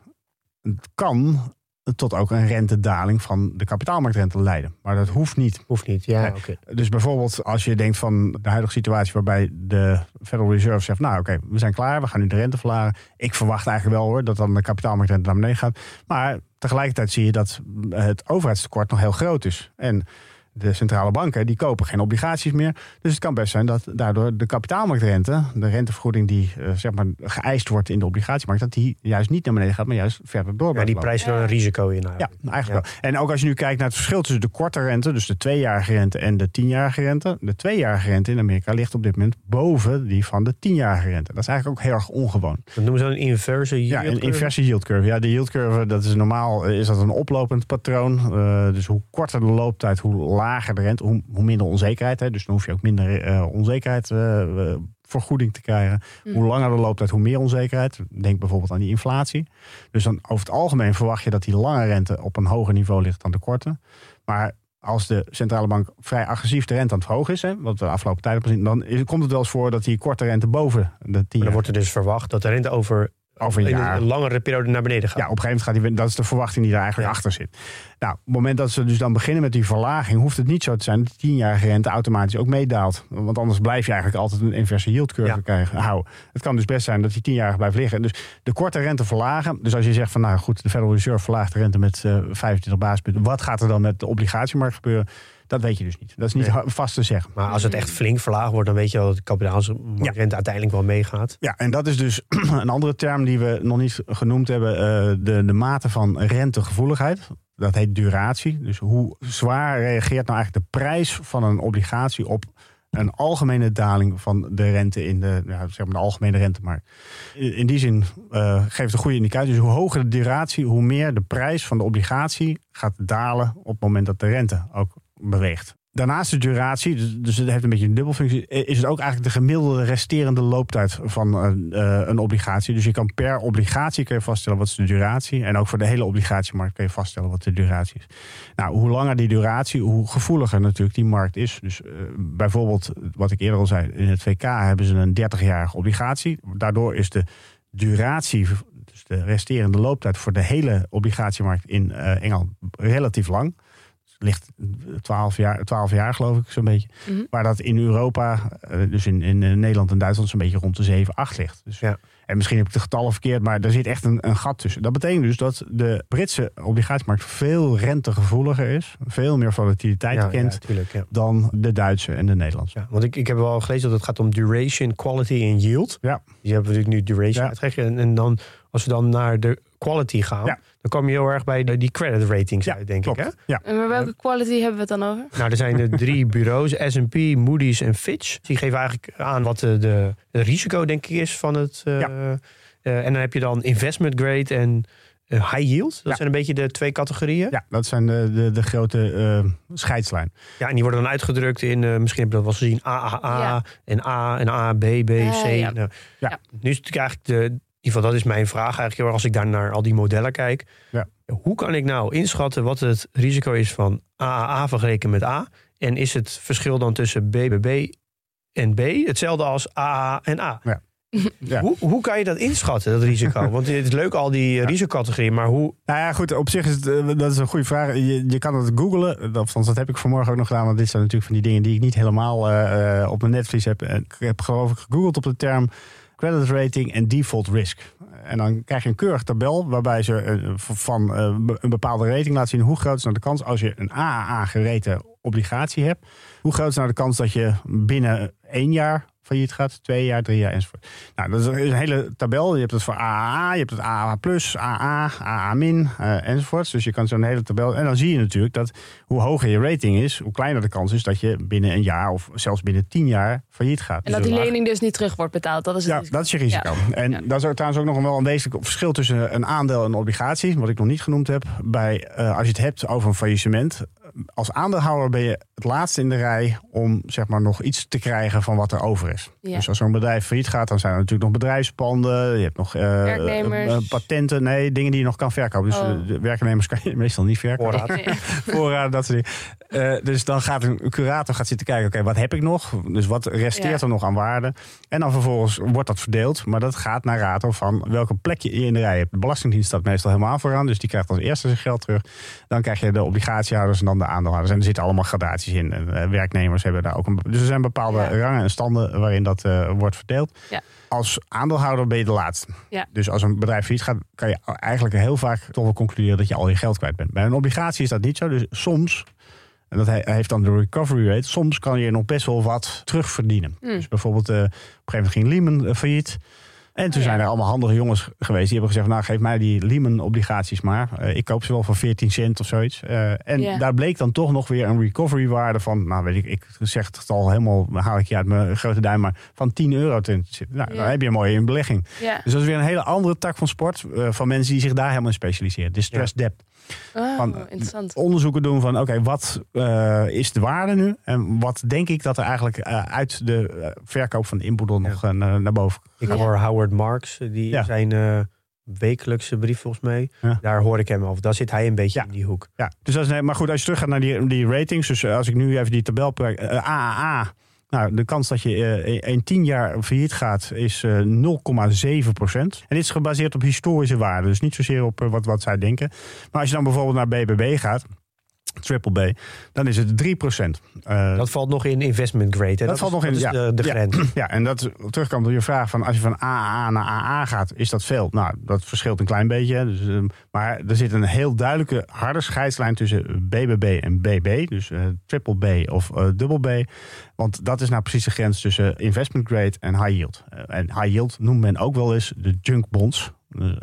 kan tot ook een rentedaling van de kapitaalmarktrente leiden. Maar dat hoeft niet. Hoeft niet, ja. Dus bijvoorbeeld als je denkt van de huidige situatie waarbij de Federal Reserve zegt, nou oké, we zijn klaar, we gaan nu de rente verlagen. Ik verwacht eigenlijk wel hoor dat dan de kapitaalmarktrente naar beneden gaat. Maar tegelijkertijd zie je dat het overheidstekort nog heel groot is. En de centrale banken die kopen geen obligaties meer. Dus het kan best zijn dat daardoor de kapitaalmarktrente, de rentevergoeding die eh, zeg maar geëist wordt in de obligatiemarkt, dat die juist niet naar beneden gaat, maar juist verder door Ja, blijft die prijzen dan een risico in. Ja, eigenlijk. eigenlijk wel. En ook als je nu kijkt naar het verschil tussen de korte rente, dus de tweejarige rente en de tienjarige rente. De tweejarige rente in Amerika ligt op dit moment boven die van de tienjarige rente. Dat is eigenlijk ook heel erg ongewoon. Dat noemen ze dan een inverse Ja, yield een curve. inverse yield curve. Ja, de yield curve, dat is normaal eh, is dat een oplopend patroon. Eh, dus hoe korter de looptijd, hoe lager de rente, hoe, hoe minder onzekerheid. Hè. Dus dan hoef je ook minder eh, onzekerheid eh, vergoeding te krijgen. Mm. Hoe langer de looptijd, hoe meer onzekerheid. Denk bijvoorbeeld aan die inflatie. Dus dan over het algemeen verwacht je dat die lange rente op een hoger niveau ligt dan de korte. Maar als de centrale bank vrij agressief de rente aan het verhogen is, hè, wat we de afgelopen tijd hebben gezien, dan is, komt het wel eens voor dat die korte rente boven de 10 Maar dan wordt er dus verwacht dat de rente over, over een jaar een langere periode naar beneden gaat. ja, op een gegeven moment gaat die, dat is de verwachting die daar eigenlijk Ja. achter zit. Nou, op het moment dat ze dus dan beginnen met die verlaging, hoeft het niet zo te zijn dat de tienjarige rente automatisch ook meedaalt. Want anders blijf je eigenlijk altijd een inverse yield curve Ja. krijgen, houden. Het kan dus best zijn dat die tienjarige blijft liggen. Dus de korte rente verlagen. Dus als je zegt van nou goed, de Federal Reserve verlaagt de rente met eh 25 basispunten. Wat gaat er dan met de obligatiemarkt gebeuren? Dat weet je dus niet. Dat is niet Nee. vast te zeggen. Maar als het echt flink verlaagd wordt, dan weet je wel dat de kapitaalsrente uiteindelijk wel meegaat. Ja, en dat is dus een andere term die we nog niet genoemd hebben. eh, de, de mate van rentegevoeligheid. Dat heet duratie. Dus hoe zwaar reageert nou eigenlijk de prijs van een obligatie op een algemene daling van de rente in de, ja, zeg maar de algemene rentemarkt. In, in die zin eh, geeft het een goede indicatie. Dus hoe hoger de duratie, hoe meer de prijs van de obligatie gaat dalen op het moment dat de rente ook beweegt. Daarnaast de duratie, dus, dus het heeft een beetje een dubbelfunctie, is het ook eigenlijk de gemiddelde resterende looptijd van uh, een obligatie. Dus je kan per obligatie kun je vaststellen wat de duratie. En ook voor de hele obligatiemarkt kun je vaststellen wat de duratie is. Nou, hoe langer die duratie, hoe gevoeliger natuurlijk die markt is. Dus uh, bijvoorbeeld, wat ik eerder al zei, in het VK hebben ze een 30-jarige obligatie. Daardoor is de duratie, dus de resterende looptijd voor de hele obligatiemarkt in Engeland relatief lang ligt 12 jaar, 12 jaar geloof ik, zo'n beetje. Mm Waar dat in Europa, eh, dus in, in eh, Nederland en Duitsland, zo'n beetje rond de 7, 8 ligt. Dus, ja. En misschien heb ik de getallen verkeerd, maar er zit echt een, een gat tussen. Dat betekent dus dat de Britse obligatiemarkt veel rentegevoeliger is. Veel meer volatiliteit kent ja, tuurlijk, dan de Duitse en de Nederlandse. want ik, ik heb wel gelezen dat het gaat om duration, quality en yield. Ja. Die hebben we natuurlijk nu duration uitgegeven. En, en dan, als we dan naar de quality gaan, dan kom je heel erg bij de, die credit ratings uit, denk ik. Hè? Ja. En maar welke quality hebben we het dan over? Nou, er zijn er drie bureaus, S&P, Moody's en Fitch. Die geven eigenlijk aan wat de, de, risico, denk ik, is van het... Uh, uh, en dan heb je dan investment grade en uh, high yield. Dat zijn een beetje de twee categorieën. Ja, dat zijn de, de, de grote scheidslijn. Ja, en die worden dan uitgedrukt in, misschien heb je dat wel gezien, AAA en A en A, B, B, C. ja. Nou, ja. Nu is het eigenlijk de, ieder geval, dat is mijn vraag eigenlijk. Als ik daar naar al die modellen kijk. Ja. Hoe kan ik nou inschatten wat het risico is van AAA vergeleken met A? En is het verschil dan tussen BBB en B hetzelfde als AA en A? Ja. Ja. Hoe, hoe kan je dat inschatten, dat risico? Want het is leuk al die ja. risicocategorieën, maar hoe... Nou ja, goed, op zich is het, eh, dat is een goede vraag. Je, je kan het googlen, dat, dat heb ik vanmorgen ook nog gedaan, want dit zijn natuurlijk van die dingen die ik niet helemaal uh, op mijn netvlies heb. Ik heb geloof ik gegoogeld op de term credit rating en default risk. En dan krijg je een keurig tabel waarbij ze eh, van eh, een bepaalde rating laten zien hoe groot is nou de kans als je een AAA gereten obligatie hebt. Hoe groot is nou de kans dat je binnen één jaar failliet gaat, twee jaar, drie jaar enzovoort. Nou, dat is een hele tabel. Je hebt het voor AAA, je hebt het AA+, AA, AA-, uh, enzovoort. Dus je kan zo'n hele tabel... En dan zie je natuurlijk dat hoe hoger je rating is, hoe kleiner de kans is dat je binnen een jaar of zelfs binnen tien jaar failliet gaat. En dat dus die lening dus niet terug wordt betaald, dat is het Ja, dat is je risico. En ja. dat is trouwens ook nog wel een wezenlijk verschil tussen een aandeel en een obligatie, wat ik nog niet genoemd heb. Bij, uh, als je het hebt over een faillissement, als aandeelhouder ben je het laatste in de rij om zeg maar, nog iets te krijgen van wat er over is. Dus als zo'n bedrijf failliet gaat, dan zijn er natuurlijk nog bedrijfspanden. Je hebt nog uh, patenten. Nee, dingen die je nog kan verkopen. Dus oh. werknemers kan je meestal niet verkopen. Voorraad. Voorraad, dat soort dingen. Dus dan gaat een curator gaat zitten kijken, oké, wat heb ik nog? Dus wat resteert er nog aan waarde? En dan vervolgens wordt dat verdeeld. Maar dat gaat naar rato van welke plek je in de rij hebt. De Belastingdienst staat meestal helemaal vooraan. Dus die krijgt als eerste zijn geld terug. Dan krijg je de obligatiehouders en dan de aandeelhouders. En er zitten allemaal gradaties in. En, werknemers hebben daar ook een... Dus er zijn bepaalde rangen en standen waarin dat uh, wordt verdeeld. Ja. Als aandeelhouder ben je de laatste. Ja. Dus als een bedrijf failliet gaat, kan je eigenlijk heel vaak toch wel concluderen dat je al je geld kwijt bent. Bij een obligatie is dat niet zo. Dus soms en dat heeft dan de recovery rate. Soms kan je nog best wel wat terugverdienen. Mm. Dus bijvoorbeeld, uh, op een gegeven moment ging Lehman uh, failliet. En toen zijn er allemaal handige jongens geweest. Die hebben gezegd, nou geef mij die Lehman-obligaties maar. Uh, ik koop ze wel voor 14 cent of zoiets. Uh, en yeah. daar bleek dan toch nog weer een recovery-waarde van... Nou weet ik, ik zeg het al helemaal, haal ik je uit mijn grote duim... maar van 10 euro te zitten. Nou, yeah. dan heb je een mooie belegging. Yeah. Dus dat is weer een hele andere tak van sport... Uh, van mensen die zich daar helemaal in specialiseren. Distress yeah. debt. Oh, van, interessant. Onderzoeken doen van, oké, okay, wat uh, is de waarde nu? En wat denk ik dat er eigenlijk uh, uit de uh, verkoop van de inboedel nog naar boven Ik hoor Howard Marks, die ja. zijn wekelijkse brief volgens mij. Ja. Daar hoor ik hem over. Daar zit hij een beetje ja. in die hoek. Ja, dus dat is, maar goed, als je terug gaat naar die, die ratings. Dus als ik nu even die tabel... AAA nou, de kans dat je uh, in tien jaar failliet gaat is uh, 0,7 procent. En dit is gebaseerd op historische waarden. Dus niet zozeer op uh, wat, wat zij denken. Maar als je dan bijvoorbeeld naar BBB gaat triple B, dan is het 3 procent. Uh, dat valt nog in investment grade. Hè? Dat, dat valt is, nog in ja, de, de ja, grens. Ja, en dat terugkomt op je vraag van als je van AA naar AA gaat, is dat veel? Nou, dat verschilt een klein beetje. Dus, uh, maar er zit een heel duidelijke harde scheidslijn tussen BBB en BB, dus uh, triple B of double B. Want dat is nou precies de grens tussen investment grade en high yield. en high yield noemt men ook wel eens de junk bonds.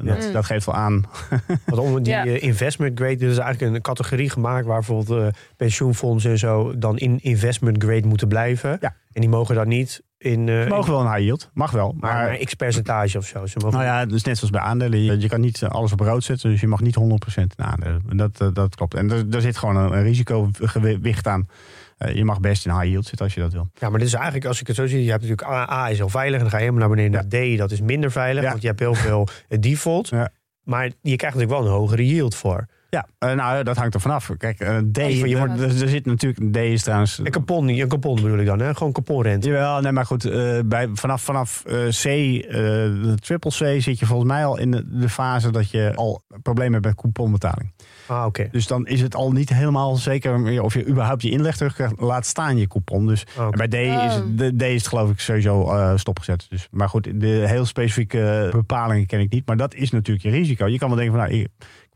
Dat, dat, geeft wel aan. Want onder die ja. investment grade, er is eigenlijk een categorie gemaakt waar bijvoorbeeld uh, pensioenfondsen en zo dan in investment grade moeten blijven. Ja. En die mogen dan niet in. Uh, mogen wel een high yield, mag wel. Maar, maar een x-percentage of zo. Ze mogen nou ja, dus net zoals bij aandelen. Je, je, kan niet alles op rood zetten, dus je mag niet 100% in aandelen. Dat, dat klopt. En er, er zit gewoon een, een risicogewicht aan. Eh, je mag best in high yield zitten als je dat wil. Ja, maar dit is eigenlijk, als ik het zo zie, je hebt natuurlijk A, A is heel veilig. En dan ga je helemaal naar beneden naar D, dat is minder veilig. Want je hebt heel veel eh, default. Ja. Maar je krijgt natuurlijk wel een hogere yield voor. Ja, eh, nou, dat hangt er vanaf. Kijk, eh, D, je je wordt- wordt, er, er zit natuurlijk, D is trouwens... Een kapon, een kapon bedoel ik dan, hè? Gewoon kaponrente. Jawel, nee, maar goed, eh, bij, vanaf, vanaf eh, C, eh, de triple C, zit je volgens mij al in de, de fase dat je al problemen hebt met couponbetaling. Ah, oké. Dus dan is het al niet helemaal zeker meer of je überhaupt je inleg terug krijgt. Laat staan je coupon. Dus Ah, bij D is, het- de, D is het geloof ik sowieso eh, stopgezet. Dus, maar goed, de heel specifieke bepalingen ken ik niet. Maar dat is natuurlijk je risico. Je kan wel denken van, nou,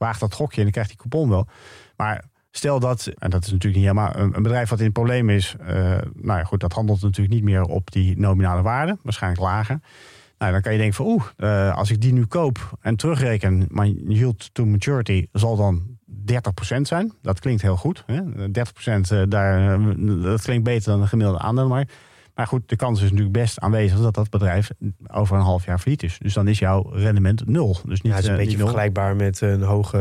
waag dat gokje en ik krijg die coupon wel. Maar stel dat, en dat is natuurlijk niet helemaal, een, een bedrijf wat in het probleem is. eh, nou ja, goed, dat handelt natuurlijk niet meer op die nominale waarde. Waarschijnlijk lager. Nou, dan kan je denken van, oeh, eh, als ik die nu koop en terugreken, mijn yield to maturity zal dan 30% zijn. Dat klinkt heel goed. Hè? 30% eh, daar, dat klinkt beter dan een gemiddelde aandelenmarkt. Maar goed, de kans is natuurlijk best aanwezig dat dat bedrijf over een half jaar failliet is. Dus dan is jouw rendement nul. Dus niet, Ja, het is een eh, beetje vergelijkbaar met een hoge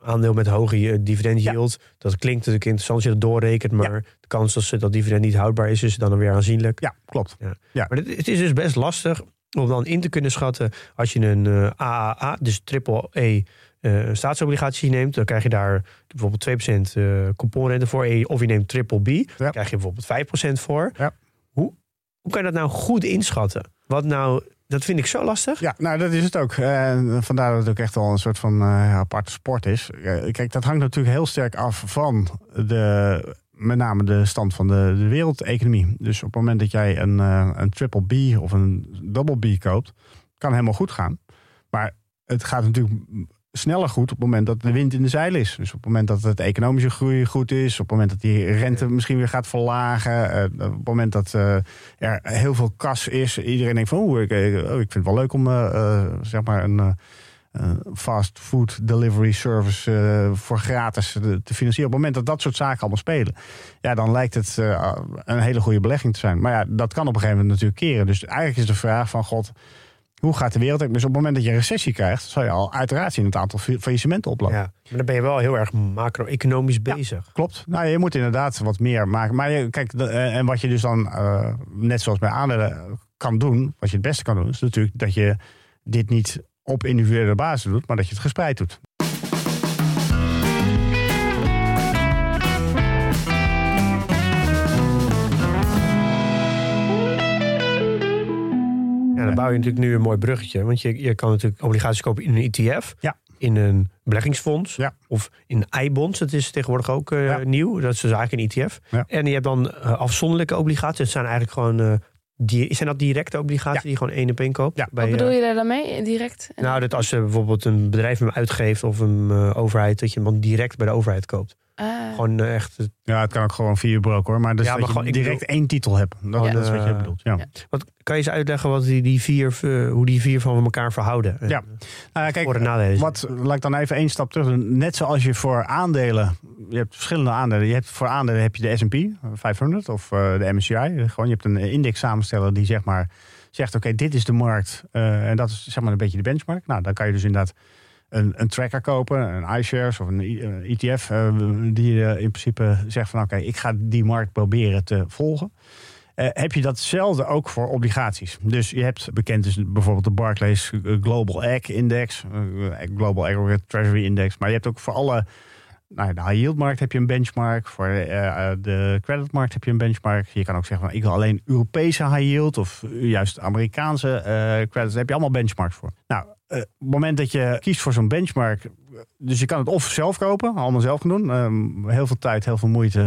eh, aandeel met hoge eh, dividend Ja. yield. Dat klinkt natuurlijk interessant als je dat doorrekent, maar de kans dat ze- dat dividend niet houdbaar is, is dan weer aanzienlijk. Ja, klopt. Maar het, het is dus best lastig om dan in te kunnen schatten als je een eh, AAA, dus triple E eh, staatsobligatie neemt, dan krijg je daar bijvoorbeeld 2% eh couponrente voor. Eh, Of je neemt triple B, dan krijg je bijvoorbeeld 5% voor. Hoe, kan je dat nou goed inschatten? Wat nou, dat vind ik zo lastig. Ja, nou dat is het ook. Eh, vandaar dat het ook echt wel een soort van eh, aparte sport is. Kijk, dat hangt natuurlijk heel sterk af van de, met name de stand van de, de wereldeconomie. Dus op het moment dat jij een, eh, een triple B of een double B koopt, kan helemaal goed gaan. Maar het gaat natuurlijk sneller goed op het moment dat de wind in de zeil is. Dus op het moment dat het economische groei goed is, op het moment dat die rente misschien weer gaat verlagen, eh, op het moment dat eh, er heel veel kas is, iedereen denkt van, oeh, ik, oh, ik vind het wel leuk om eh, zeg maar een fast food delivery service voor gratis te, financieren. Op het moment dat dat soort zaken allemaal spelen, ja, dan lijkt het een hele goede belegging te zijn. Maar ja, dat kan op een gegeven moment natuurlijk keren. Dus eigenlijk is de vraag van, god, hoe gaat de wereld? Dus op het moment dat je een recessie krijgt, zal je al uiteraard zien het aantal fa- faillissementen oplopen. Ja, maar dan ben je wel heel erg macro-economisch bezig. Klopt. Nou, je moet inderdaad wat meer maken. Maar kijk, eh, en wat je dus dan, eh, net zoals bij aandelen, kan doen, wat je het beste kan doen, is natuurlijk dat je dit niet op individuele basis doet, maar dat je het gespreid doet. Dan bouw je natuurlijk nu een mooi bruggetje. Want je, je kan natuurlijk obligaties kopen in een ETF. Ja. In een beleggingsfonds. Ja. Of in I-bonds. Dat is tegenwoordig ook eh, Ja. nieuw. Dat is dus eigenlijk een ETF. Ja. En je hebt dan eh, afzonderlijke obligaties. Dat zijn eigenlijk gewoon... eh, die, zijn dat directe obligaties Ja. die je gewoon één op één koopt? Ja. Bij, Wat bedoel je daar dan mee, direct? Nou, dat als je bijvoorbeeld een bedrijf hem uitgeeft of een eh, overheid, dat je hem dan direct bij de overheid koopt. Ah. Gewoon eh, echt. Ja, het kan ook gewoon via je broker hoor. Maar, dus Ja, dat maar je gewoon- ik direct bedoel- één titel hebt. Dat, Ja. dat is wat je Eh, bedoelt. Ja. ja. Wat, kan je eens uitleggen wat die, die vier, eh, hoe die vier van elkaar verhouden? Ja. Nou, kijk, Voor- en nadelen. Wat, laat ik dan even één stap terug doen. Net zoals je voor aandelen, je hebt verschillende aandelen. Je hebt voor aandelen heb je de S&P 500 of eh, de MSCI. Gewoon, je hebt een index samensteller die zeg maar zegt, oké, dit is de markt. eh, en dat is zeg maar een beetje de benchmark. Nou, dan kan je dus inderdaad een, een tracker kopen, een iShares of een I- een ETF, eh, die eh, in principe zegt van, oké, ik ga die markt proberen te volgen. Eh, heb je datzelfde ook voor obligaties. Dus je hebt bekend is bijvoorbeeld de Barclays eh, Global Ag Index, eh, Global Aggregate Treasury Index. Maar je hebt ook voor alle, nou, de high yield markt heb je een benchmark. Voor eh, de creditmarkt heb je een benchmark. Je kan ook zeggen van ik wil alleen Europese high yield of juist Amerikaanse eh credits. Daar heb je allemaal benchmarks voor. Nou, op het moment dat je kiest voor zo'n benchmark, dus je kan het of zelf kopen, allemaal zelf doen. Ehm, heel veel tijd, heel veel moeite.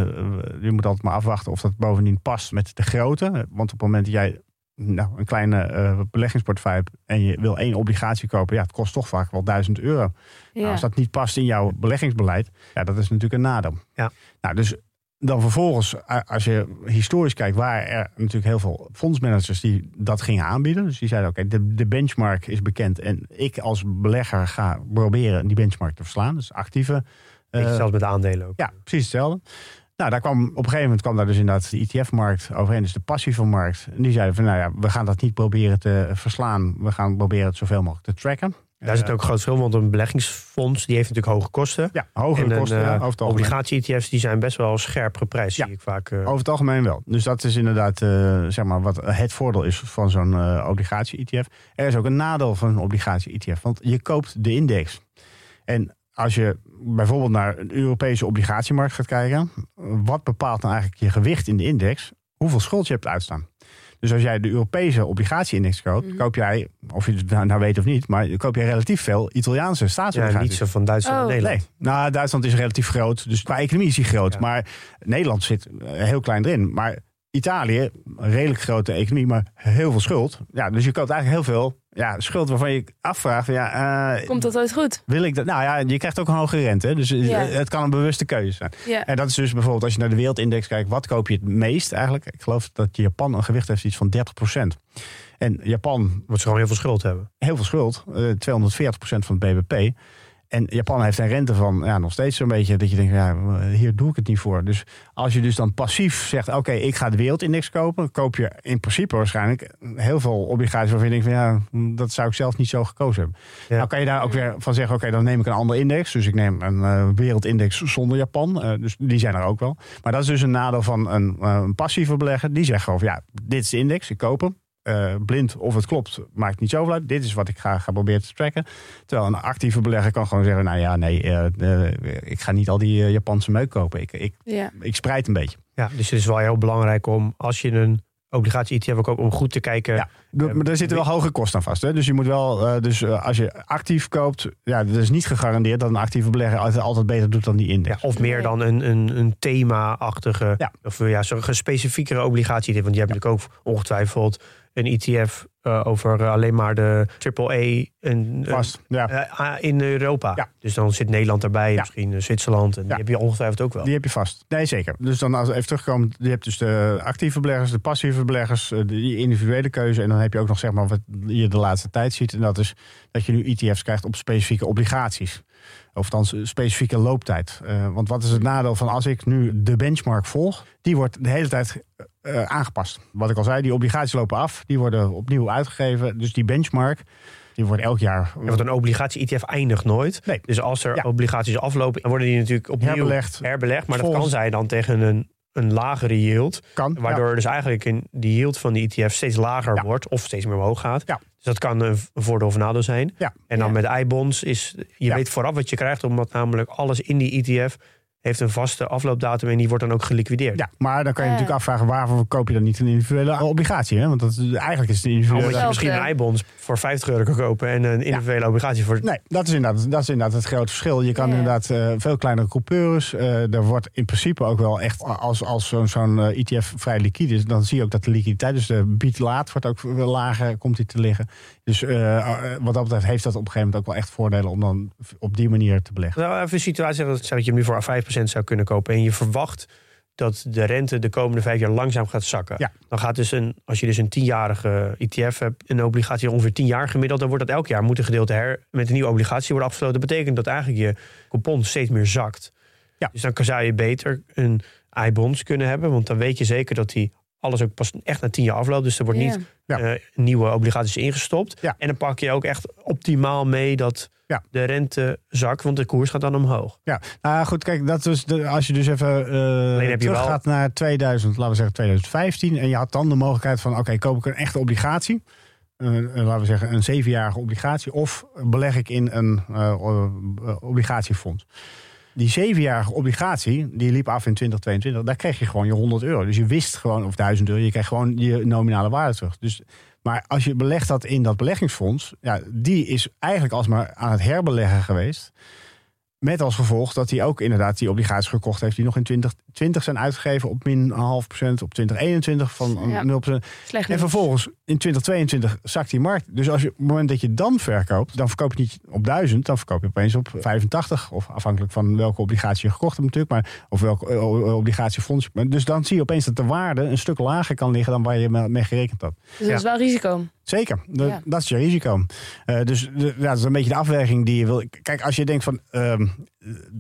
Je moet altijd maar afwachten of dat bovendien past met de grootte. Want op het moment dat jij nou, een kleine eh, beleggingsportefeuille en je wil één obligatie kopen, ja, het kost toch vaak wel 1000 euro. Nou, als dat niet past in jouw beleggingsbeleid, ja, dat is natuurlijk een nadeel. Ja. Nou, dus dan vervolgens, als je historisch kijkt, waren er natuurlijk heel veel fondsmanagers die dat gingen aanbieden. Dus die zeiden, oké, de, de benchmark is bekend en ik als belegger ga proberen die benchmark te verslaan. Dus actieve. Eh, zelfs met aandelen ook. ja, precies hetzelfde. Nou, daar kwam, op een gegeven moment kwam daar dus inderdaad de ETF-markt overheen, dus de passieve markt. En die zeiden van, nou ja, we gaan dat niet proberen te verslaan. We gaan proberen het zoveel mogelijk te tracken. Daar zit ook een groot verschil, want een beleggingsfonds die heeft natuurlijk hoge kosten. Ja, hogere en een, kosten. eh, over. Obligatie-ETF's die zijn best wel scherp geprijsd, Ja. zie ik vaak. eh. Over het algemeen wel. Dus dat is inderdaad eh, zeg maar wat het voordeel is van zo'n eh, obligatie-ETF. Er is ook een nadeel van een obligatie-ETF, want je koopt de index. En als je bijvoorbeeld naar een Europese obligatiemarkt gaat kijken, wat bepaalt nou eigenlijk je gewicht in de index? Hoeveel schuld je hebt uitstaan. Dus als jij de Europese obligatie-index koopt, Mhm. koop jij, of je het nou, nou weet of niet, maar koop je relatief veel Italiaanse ja, staatsobligaties. niet zo van Duitsland en Oh. Nederland. Nee, nou, Duitsland is relatief groot. Dus qua economie is die groot. Ja. Maar Nederland zit eh, heel klein erin. Maar Italië, een redelijk grote economie, maar heel veel schuld. Ja, dus je koopt eigenlijk heel veel ja, schuld waarvan je afvraagt: ja, eh, Komt dat ooit goed? wil ik dat? Nou ja, je krijgt ook een hogere rente. Dus eh, Ja. het kan een bewuste keuze zijn. Ja. En dat is dus bijvoorbeeld als je naar de wereldindex kijkt, wat koop je het meest eigenlijk? Ik geloof dat Japan een gewicht heeft iets van 30%. En Japan Omdat ze gewoon heel veel schuld hebben. heel veel schuld, eh 240% van het BBP. En Japan heeft een rente van ja, nog steeds zo'n beetje dat je denkt, ja, hier doe ik het niet voor. Dus als je dus dan passief zegt, oké, ik ga de wereldindex kopen, koop je in principe waarschijnlijk heel veel obligaties waarvan je denkt van ja, dat zou ik zelf niet zo gekozen hebben. Ja. Nou kan je daar ook weer van zeggen, oké, dan neem ik een andere index. Dus ik neem een eh, wereldindex zonder Japan. Eh, dus die zijn er ook wel. Maar dat is dus een nadeel van een, eh, een passieve belegger. Die zegt gewoon, ja, dit is de index, ik koop hem. Eh, blind of het klopt, maakt niet zoveel uit. Dit is wat ik ga, ga proberen te tracken. Terwijl een actieve belegger kan gewoon zeggen: Nou ja, nee, eh, eh, ik ga niet al die Japanse meuk kopen. Ik, ik, Ja. ik spreid een beetje. Ja, dus het is wel heel belangrijk om, als je een obligatie-ETF kopen, om goed te kijken. Ja. maar daar zitten wel hoge kosten aan vast. Hè? Dus je moet wel, eh, dus als je actief koopt, ja, dat is niet gegarandeerd dat een actieve belegger altijd, altijd beter doet dan die Ja, index. of meer dan een, een, een thema-achtige, Ja. of ja, zo'n specifiekere obligatie. Want je hebt natuurlijk ook ongetwijfeld een ETF eh, over eh, alleen maar de AAA en, Vast. Ja. eh, in Europa. Ja. Dus dan zit Nederland erbij, Ja. misschien eh, Zwitserland. En Ja. die heb je ongetwijfeld ook wel. Die heb je vast. Nee, zeker. Dus dan als even terugkomen, je hebt dus de actieve beleggers, de passieve beleggers, eh, de individuele keuze. En dan heb je ook nog zeg maar wat je de laatste tijd ziet. En dat is dat je nu ETF's krijgt op specifieke obligaties. Of eh, specifieke looptijd. Eh, want wat is het nadeel van als ik nu de benchmark volg? Die wordt de hele tijd eh, aangepast. Wat ik al zei, die obligaties lopen af. Die worden opnieuw uitgegeven. Dus die benchmark, die wordt elk jaar Ja, want een obligatie-ETF eindigt nooit. Nee. Dus als er Ja. obligaties aflopen, dan worden die natuurlijk opnieuw herbelegd. herbelegd. Maar dat kan zijn dan tegen een, een lagere yield. Kan. Waardoor dus eigenlijk in die yield van die ETF steeds lager wordt. Of steeds meer omhoog gaat. Ja. Dus dat kan een voordeel of nadeel zijn. Ja. En dan met i-bonds is, je weet vooraf wat je krijgt. Omdat namelijk alles in die ETF heeft een vaste afloopdatum. En die wordt dan ook geliquideerd. Ja, maar dan kan je natuurlijk afvragen waarvoor koop je dan niet een individuele obligatie? Hè? Want dat, eigenlijk is het een individuele. Omdat je misschien een i-bonds voor 50 euro kan kopen. En een individuele obligatie voor... Nee, dat is, inderdaad, dat is inderdaad het grote verschil. Je kan Ja. inderdaad eh, veel kleinere coupeurs. eh er wordt in principe ook wel echt, als, als zo'n zo'n eh, ETF vrij liquide is, dan zie je ook dat de liquiditeit, dus de bied-laat, wordt ook veel lager, komt die te liggen. Dus wat dat betreft heeft dat op een gegeven moment ook wel echt voordelen om dan op die manier te beleggen. Nou, even een situatie zeggen dat, dat je hem nu voor 5% zou kunnen kopen. En je verwacht dat de rente de komende vijf jaar langzaam gaat zakken. Ja. Dan gaat dus een, als je dus een tienjarige ETF hebt, een obligatie ongeveer 10 jaar gemiddeld, dan wordt dat elk jaar moet een gedeelte her met een nieuwe obligatie worden afgesloten. Dat betekent dat eigenlijk je coupon steeds meer zakt. Ja. Dus dan zou je beter een i-bonds kunnen hebben, want dan weet je zeker dat die alles ook pas echt na 10 jaar afloopt. Dus er wordt niet Ja. eh, nieuwe obligaties ingestopt. Ja. En dan pak je ook echt optimaal mee dat Ja. de rente zakt, want de koers gaat dan omhoog. Ja, nou goed, kijk, dat is de, als je dus even heb eh je teruggaat naar 2000, laten we zeggen 2015, en je had dan de mogelijkheid van, oké, koop ik een echte obligatie, Eh, eh, laten we zeggen een zevenjarige obligatie, of beleg ik in een obligatiefonds. Die zevenjarige obligatie, die liep af in 2022, daar kreeg je gewoon je 100 euro. Dus je wist gewoon, of 1000 euro, je kreeg gewoon je nominale waarde terug. Dus, maar als je belegt dat in dat beleggingsfonds, ja, die is eigenlijk alsmaar aan het herbeleggen geweest. Met als gevolg dat hij ook inderdaad die obligaties gekocht heeft die nog in 2020 zijn uitgegeven op min een half procent, op 2021 van een Ja. 0 procent. Slecht En vervolgens in 2022 zakt die markt. Dus als je, op het moment dat je dan verkoopt, dan verkoop je niet op 1000, dan verkoop je opeens op 85. Of afhankelijk van welke obligatie je gekocht hebt natuurlijk, maar, of welke eh, o- obligatiefonds. Dus dan zie je opeens dat de waarde een stuk lager kan liggen dan waar je mee gerekend had. Dus dat is wel risico. Zeker, De- Ja. dat is je risico. Eh, dus de, ja, dat is een beetje de afweging die je wil. Kijk, als je denkt van, ehm,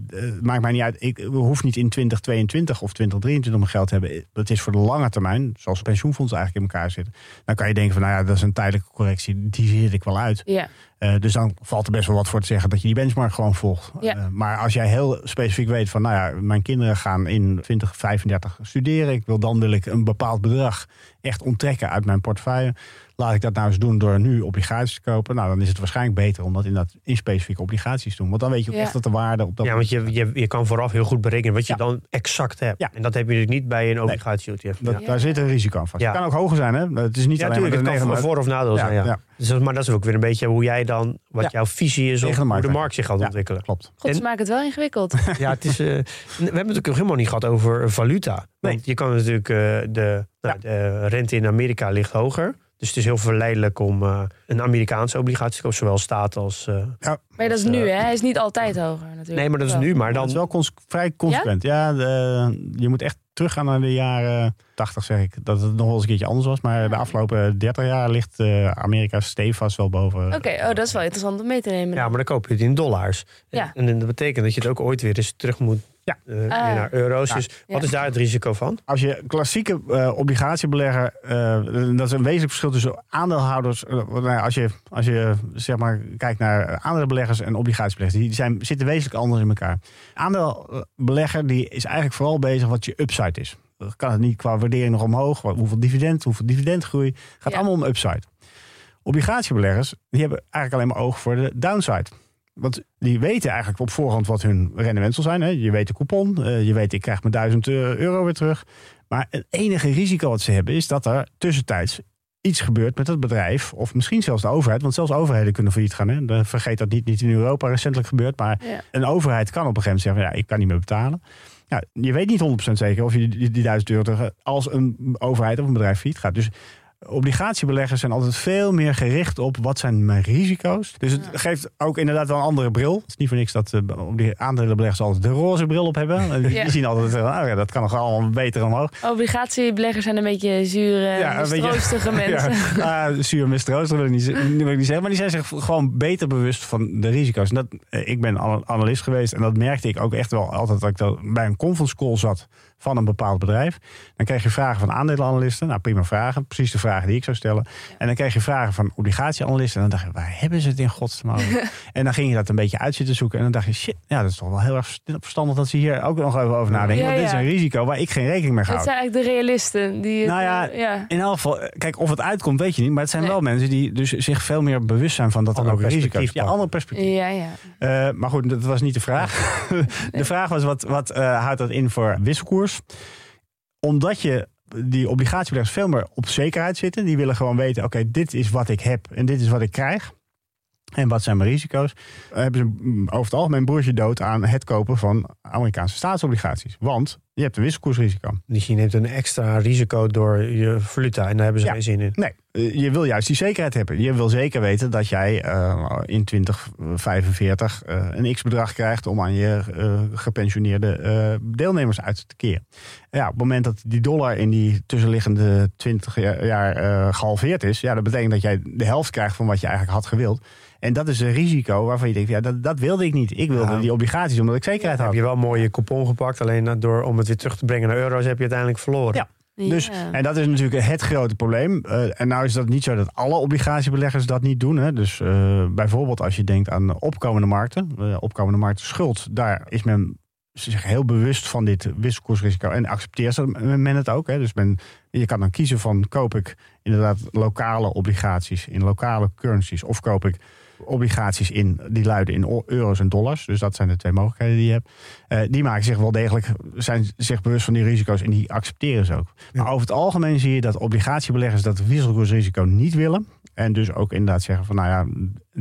eh, eh, maakt mij niet uit, ik hoef niet in 2022 of 2023 om geld hebben. Het is voor de lange termijn, zoals pensioenfondsen eigenlijk in elkaar zitten. Dan kan je denken van, nou ja, dat is een tijdelijke correctie, die zit ik wel uit. Ja. Eh, dus dan valt er best wel wat voor te zeggen dat je die benchmark gewoon volgt. Ja. Eh, maar als jij heel specifiek weet van, nou ja, mijn kinderen gaan in 2035 studeren. Ik wil dan wil ik een bepaald bedrag echt onttrekken uit mijn portefeuille. Laat ik dat nou eens doen door nu obligaties te kopen. Nou, dan is het waarschijnlijk beter om dat inderdaad in specifieke obligaties te doen. Want dan weet je ook Ja. echt dat de waarde op dat Ja, want je, je, je kan vooraf heel goed berekenen wat je Ja. dan exact hebt. Ja. En dat heb je natuurlijk niet bij een obligatie-ETF. Dat, ja, Daar zit een risico aan vast. Ja. Het kan ook hoger zijn, hè? Het is niet ja alleen natuurlijk. maar Het kan voor of nadeel Ja, zijn. Ja. ja. Dus, dat- maar dat is ook weer een beetje hoe jij dan, wat Ja. jouw visie is op de hoe markt de markt zich gaat Ja. ontwikkelen. Klopt. God, ze En- maken het wel ingewikkeld. Ja, het is, eh, we hebben het ook helemaal niet gehad over valuta. Nee. Want je kan natuurlijk, eh, de, nou, de rente in Amerika ligt hoger. Dus het is heel verleidelijk om eh, een Amerikaanse obligatie te kopen, zowel staat als... eh, Maar dat is nu, hè? Hij is niet altijd hoger natuurlijk. nee, maar dat is nu. Maar Dat is dan, wel cons- vrij consequent. Ja, de- je moet echt teruggaan naar de jaren 80, zeg ik. Dat het nog wel eens een keertje anders was. Maar de afgelopen 30 jaar ligt eh, Amerika stevast wel boven. Oké, oh, dat is wel interessant om mee te nemen. ja, maar dan koop je het in dollars. Ja. En, en dat betekent dat je het ook ooit weer eens terug moet Ja. Ah. naar euro's. Ja. Dus wat Ja. is daar het risico van? Als je klassieke eh, obligatiebelegger, eh, dat is een wezenlijk verschil tussen aandeelhouders. nou ja, als je, als je zeg maar, kijkt naar aandeelbeleggers en obligatiebeleggers, die zijn, zitten wezenlijk anders in elkaar. Aandeelbelegger die is eigenlijk vooral bezig wat je upside is. Dat kan het niet qua waardering nog omhoog, hoeveel dividend, hoeveel dividendgroei. gaat Ja. allemaal om upside. Obligatiebeleggers die hebben eigenlijk alleen maar oog voor de downside. Want die weten eigenlijk op voorhand wat hun rendement zal zijn. Hè. Je weet de coupon, eh, je weet ik krijg mijn 1000 euro weer terug. Maar het enige risico wat ze hebben is dat er tussentijds iets gebeurt met het bedrijf. Of misschien zelfs de overheid. Want zelfs overheden kunnen failliet gaan. Hè. Dan Vergeet dat niet, niet in Europa recentelijk gebeurd. Maar Ja. een overheid kan op een gegeven moment zeggen... Ja, ik kan niet meer betalen. Ja, je weet niet 100% zeker of je die, die 1000 euro terug... als een overheid of een bedrijf failliet gaat. Dus obligatiebeleggers zijn altijd veel meer gericht op wat zijn mijn risico's. Dus het geeft ook inderdaad wel een andere bril. Het is niet voor niks dat eh, die aandelenbeleggers altijd de roze bril op hebben. En Die Ja. zien altijd, nou ja, dat kan nog allemaal beter omhoog. Obligatiebeleggers zijn een beetje zure, Ja, mistroostige mensen. Ja, ah, zuur mistroostig wil ik, niet, wil ik niet zeggen. Maar die zijn zich gewoon beter bewust van de risico's. En dat, eh, ik ben al- analist geweest en dat merkte ik ook echt wel altijd dat ik dat bij een conference call zat van een bepaald bedrijf. Dan kreeg je vragen van aandelenanalisten. Nou, prima vragen. Precies de vragen die ik zou stellen. En dan kreeg je vragen van obligatieanalisten. En dan dacht je, waar hebben ze het in godsnaam en dan ging je dat een beetje uit zitten zoeken. En dan dacht je, shit, ja, dat is toch wel heel erg verstandig dat ze hier ook nog even over nadenken. Ja, want dit is een risico waar ik geen rekening mee Het hou. zijn eigenlijk de realisten. Die het, Nou ja, eh, ja. In elk geval, eh, kijk, of het uitkomt, weet je niet. Maar het zijn Nee. wel mensen die dus zich veel meer bewust zijn van dat er ook risico's perspectief Ja, ander perspectief. ja, ja. Eh, maar goed, dat was niet de vraag. de vraag was, wat, wat eh, houdt dat in voor wisselkoers? Omdat je die obligatiebeleggers veel meer op zekerheid zitten. Die willen gewoon weten, oké, dit is wat ik heb en dit is wat ik krijg. En wat zijn mijn risico's? Hebben ze mm, over het algemeen broertje dood aan het kopen van Amerikaanse staatsobligaties. Want je hebt een wisselkoersrisico. Dus je neemt een extra risico door je valuta. En daar hebben ze Ja. geen zin in. Nee, eh, je wil juist die zekerheid hebben. Je wil zeker weten dat jij eh, in 2045 eh, een x-bedrag krijgt om aan je gepensioneerde deelnemers uit te keren. Ja, op het moment dat die dollar in die tussenliggende 20 jaar, eh, gehalveerd is, ja, dat betekent dat jij de helft krijgt van wat je eigenlijk had gewild. En dat is een risico waarvan je denkt, ja, dat, dat wilde ik niet. Ik wilde Ja. die obligaties omdat ik zekerheid heb had. je wel mooi je coupon gepakt. Alleen door, om het weer terug te brengen naar euro's heb je uiteindelijk verloren. Ja. Dus, Ja. En dat is natuurlijk het grote probleem. Eh, en nou is dat niet zo dat alle obligatiebeleggers dat niet doen. Hè. Dus eh, bijvoorbeeld als je denkt aan opkomende markten. eh, opkomende markten schuld. Daar is men zich heel bewust van dit wisselkoersrisico. En accepteert men het ook. Hè. Dus men, je kan dan kiezen van koop ik inderdaad lokale obligaties in lokale currencies. Of koop ik obligaties in die luiden in euro's en dollars. Dus dat zijn de twee mogelijkheden die je hebt. Eh, die maken zich wel degelijk, zijn zich bewust van die risico's en die accepteren ze ook. Maar over het algemeen zie je dat obligatiebeleggers dat wisselkoersrisico niet willen. En dus ook inderdaad zeggen van nou ja,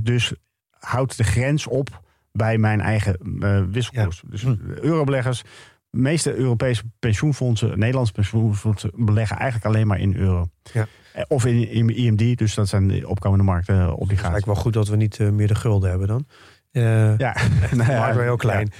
dus houd de grens op bij mijn eigen eh, wisselkoers. Dus eurobeleggers, de meeste Europese pensioenfondsen, Nederlandse pensioenfondsen beleggen eigenlijk alleen maar in euro. Ja. Eh, Of in, in IMD, dus dat zijn de opkomende markten eh, Het is obligaties. eigenlijk wel goed dat we niet eh, meer de gulden hebben dan. Eh Ja, nou ja, markt wel heel klein.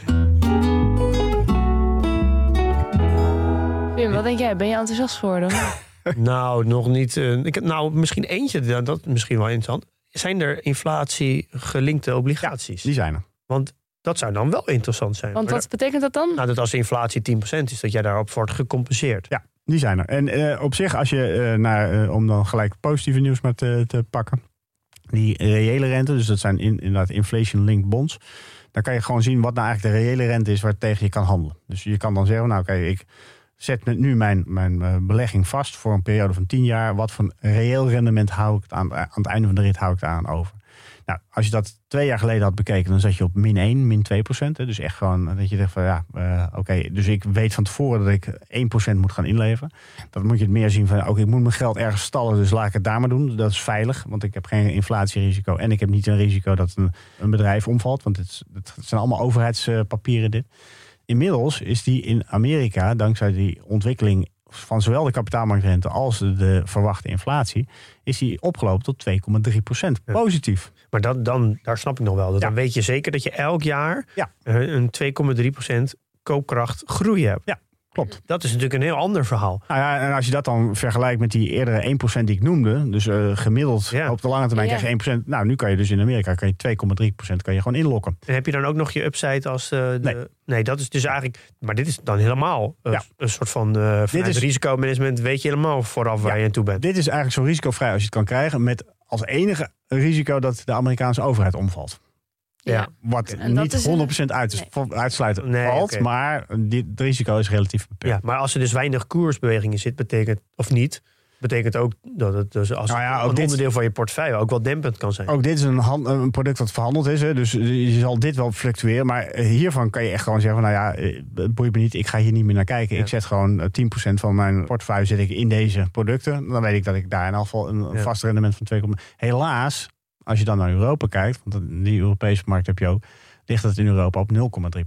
Wim, wat denk jij? Ben je enthousiast geworden? nou, nog niet. eh, ik, heb- nou, misschien eentje, dat, dat is misschien wel interessant. Zijn er inflatie-gelinkte obligaties? die zijn er. Want dat zou dan wel interessant zijn. Want wat betekent dat dan? Nou, dat als de inflatie 10% is, dat jij daarop wordt gecompenseerd. Ja, die zijn er. En eh, op zich, als je eh, naar, eh, om dan gelijk positieve nieuws maar te, pakken. die reële rente, dus dat zijn in, inderdaad inflation-linked bonds. Dan kan je gewoon zien wat nou eigenlijk de reële rente is waar tegen je kan handelen. Dus je kan dan zeggen, nou oké, ik zet met nu mijn, mijn belegging vast voor een periode van 10 jaar. Wat voor reëel rendement hou ik aan, aan het einde van de rit hou ik het aan over. Nou, als je dat twee jaar geleden had bekeken, dan zat je op min 1, min 2 procent. Dus echt gewoon dat je zegt van ja, uh, oké, dus ik weet van tevoren dat ik 1 procent moet gaan inleveren. Dan moet je het meer zien van oké, ik moet mijn geld ergens stallen, dus laat ik het daar maar doen. Dat is veilig, want ik heb geen inflatierisico en ik heb niet een risico dat een, een bedrijf omvalt, want het, het zijn allemaal overheidspapieren dit. Inmiddels is die in Amerika, dankzij die ontwikkeling van zowel de kapitaalmarktrente als de verwachte inflatie, is die opgelopen tot 2,3 procent. Positief. Maar dat, dan, daar snap ik nog wel. Dat Dan weet je zeker dat je elk jaar ja. een 2,3 procent koopkracht groei hebt. Ja. Klopt. Dat is natuurlijk een heel ander verhaal. Nou ja, en als je dat dan vergelijkt met die eerdere 1% die ik noemde, dus uh, gemiddeld ja. op de lange termijn ja. krijg je 1%. Nou, nu kan je dus in Amerika kan je 2,3% kan je gewoon inlokken. En heb je dan ook nog je upside als uh, de, nee. nee. dat is dus eigenlijk. Maar dit is dan helemaal uh, ja. een soort van uh, dit is, risicomanagement. Weet je helemaal vooraf waar je aan toe bent. Dit is eigenlijk zo risicovrij als je het kan krijgen, met als enige risico dat de Amerikaanse overheid omvalt. Ja. Wat niet 100% uit, nee. uitsluiten nee, valt, okay. maar dit, het risico is relatief beperkt. Ja, maar als er dus weinig koersbewegingen zit, betekent, of niet, betekent ook dat het dus als nou ja, ook een dit, onderdeel van je portefeuille ook wel dempend kan zijn. Ook dit is een, hand, een product dat verhandeld is, hè, dus je zal dit wel fluctueren. Maar hiervan kan je echt gewoon zeggen: van, Nou ja, het boeit me niet, ik ga hier niet meer naar kijken. Ja. Ik zet gewoon 10% van mijn portefeuille zet ik in deze producten. Dan weet ik dat ik daar in afval een ja. vast rendement van 2, helaas als je dan naar Europa kijkt, want die Europese markt heb je ook, ligt het in Europa op 0,3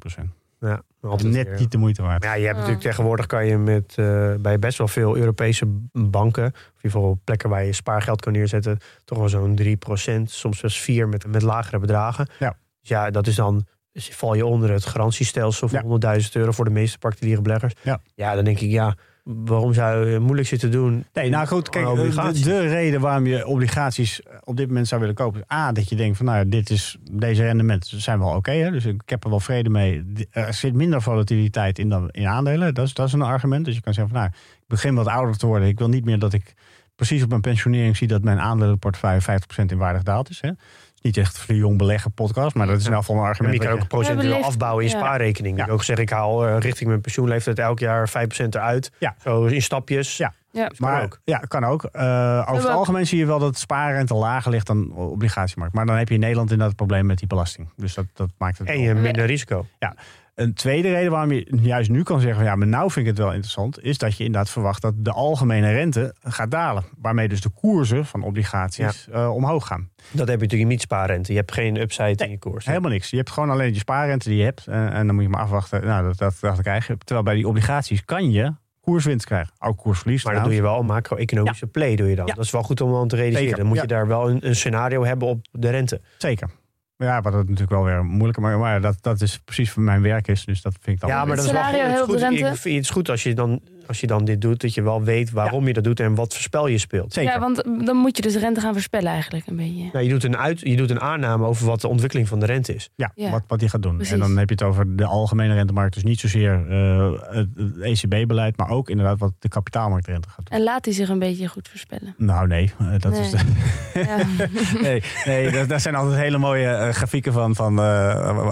Ja, net weer. niet de moeite waard. Ja, je hebt natuurlijk tegenwoordig kan je met uh, bij best wel veel Europese banken, of in ieder geval plekken waar je spaargeld kan neerzetten, toch wel zo'n 3 procent, soms zelfs 4 met, met lagere bedragen. Ja. Dus ja, dat is dan dus val je onder het garantiestelsel van ja. 100.000 euro voor de meeste particuliere beleggers. Ja. ja, dan denk ik ja waarom zou je moeilijk zitten doen? Nee, nou goed, kijk, de, de, reden waarom je obligaties op dit moment zou willen kopen, is A, dat je denkt van nou, dit is, deze rendementen zijn wel oké, okay, dus ik heb er wel vrede mee. Er zit minder volatiliteit in dan in aandelen, dat is, dat is een argument. Dus je kan zeggen van nou, ik begin wat ouder te worden, ik wil niet meer dat ik precies op mijn pensionering zie dat mijn aandelenportefeuille 50% in waarde gedaald is. Hè niet echt voor de jong beleggen podcast, maar dat is in elk geval een argument. En je kan ook procentueel afbouwen in je spaarrekening. Ja. Ik ook zeg, ik haal uh, richting mijn pensioenleeftijd elk jaar 5% eruit. Ja. Zo in stapjes. Ja. Ja, maar ook. ja, kan ook. Uh, over het algemeen zie je wel dat spaarrente lager ligt dan obligatiemarkt. Maar dan heb je in Nederland inderdaad het probleem met die belasting. Dus dat, dat maakt het. En je minder risico. Ja. Een tweede reden waarom je juist nu kan zeggen: ja, maar nou vind ik het wel interessant, is dat je inderdaad verwacht dat de algemene rente gaat dalen. Waarmee dus de koersen van obligaties ja. uh, omhoog gaan. Dat heb je natuurlijk niet spaarrente. Je hebt geen upside nee, in je koers. Helemaal niks. Je hebt gewoon alleen je spaarrente die je hebt. Uh, en dan moet je maar afwachten. Nou, dat, dat, dat krijg je. Terwijl bij die obligaties kan je koerswinst krijgen. Ook koersverlies. Maar dan doe je wel macro-economische ja. play. Doe je dan. Ja. Dat is wel goed om dan te realiseren. Zeker. Dan moet je daar wel een, een scenario hebben op de rente. Zeker. Ja, wat het natuurlijk wel weer moeilijker maar, maar dat, dat is precies wat mijn werk is. Dus dat vind ik dan. Ja, maar dat is wel goed. Het is goed als je dan als je dan dit doet, dat je wel weet waarom ja. je dat doet en wat voorspel je speelt. Zeker. Ja, want dan moet je dus rente gaan voorspellen eigenlijk een beetje. Nou, je, doet een uit, je doet een aanname over wat de ontwikkeling van de rente is. Ja, ja. Wat, wat die gaat doen. Precies. En dan heb je het over de algemene rentemarkt. Dus niet zozeer uh, het ECB-beleid, maar ook inderdaad wat de kapitaalmarktrente gaat doen. En laat hij zich een beetje goed voorspellen? Nou nee, uh, dat nee. is de nee, nee daar zijn altijd hele mooie uh, grafieken van, van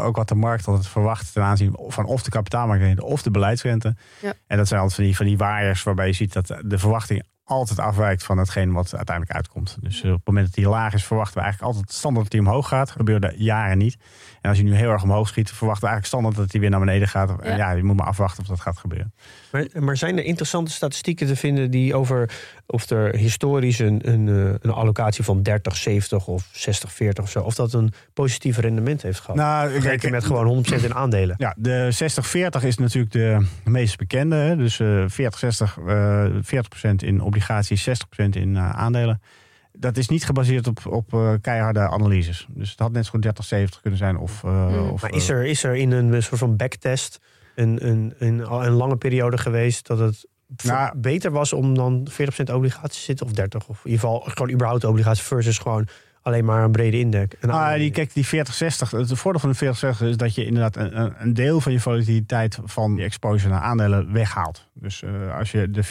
ook wat de markt altijd verwacht ten aanzien van of de kapitaalmarktrente of de beleidsrente. Ja. En dat zijn altijd van die die waaiers waarbij je ziet dat de verwachting altijd afwijkt van hetgeen wat uiteindelijk uitkomt. Dus op het moment dat die laag is, verwachten we eigenlijk altijd standaard dat die omhoog gaat. Gebeurde jaren niet. En als je nu heel erg omhoog schiet, verwachten we eigenlijk standaard dat die weer naar beneden gaat. Ja. Ja, je moet maar afwachten of dat gaat gebeuren. Maar, maar zijn er interessante statistieken te vinden die over of er historisch een, een, een allocatie van 30, 70 of 60, 40 of zo, of dat een positief rendement heeft gehad? Nou, kijk, met gewoon 100% in aandelen. Ja, de 60-40 is natuurlijk de meest bekende. Hè? Dus uh, 40, 60, uh, 40% in obligaties, 60% in uh, aandelen. Dat is niet gebaseerd op, op uh, keiharde analyses. Dus het had net zo goed 30-70 kunnen zijn. Of, uh, Hmm. mm. of, maar is er, is er in een soort van backtest een, een, een, een lange periode geweest dat het nou, beter was om dan 40% obligaties te zitten of 30? Of in ieder geval gewoon überhaupt obligaties versus gewoon alleen maar een brede index. Ah, die, kijk, die 40-60, het voordeel van de 40-60 is dat je inderdaad een, een, deel van je volatiliteit van je exposure naar aandelen weghaalt. Dus uh, als je de 40-60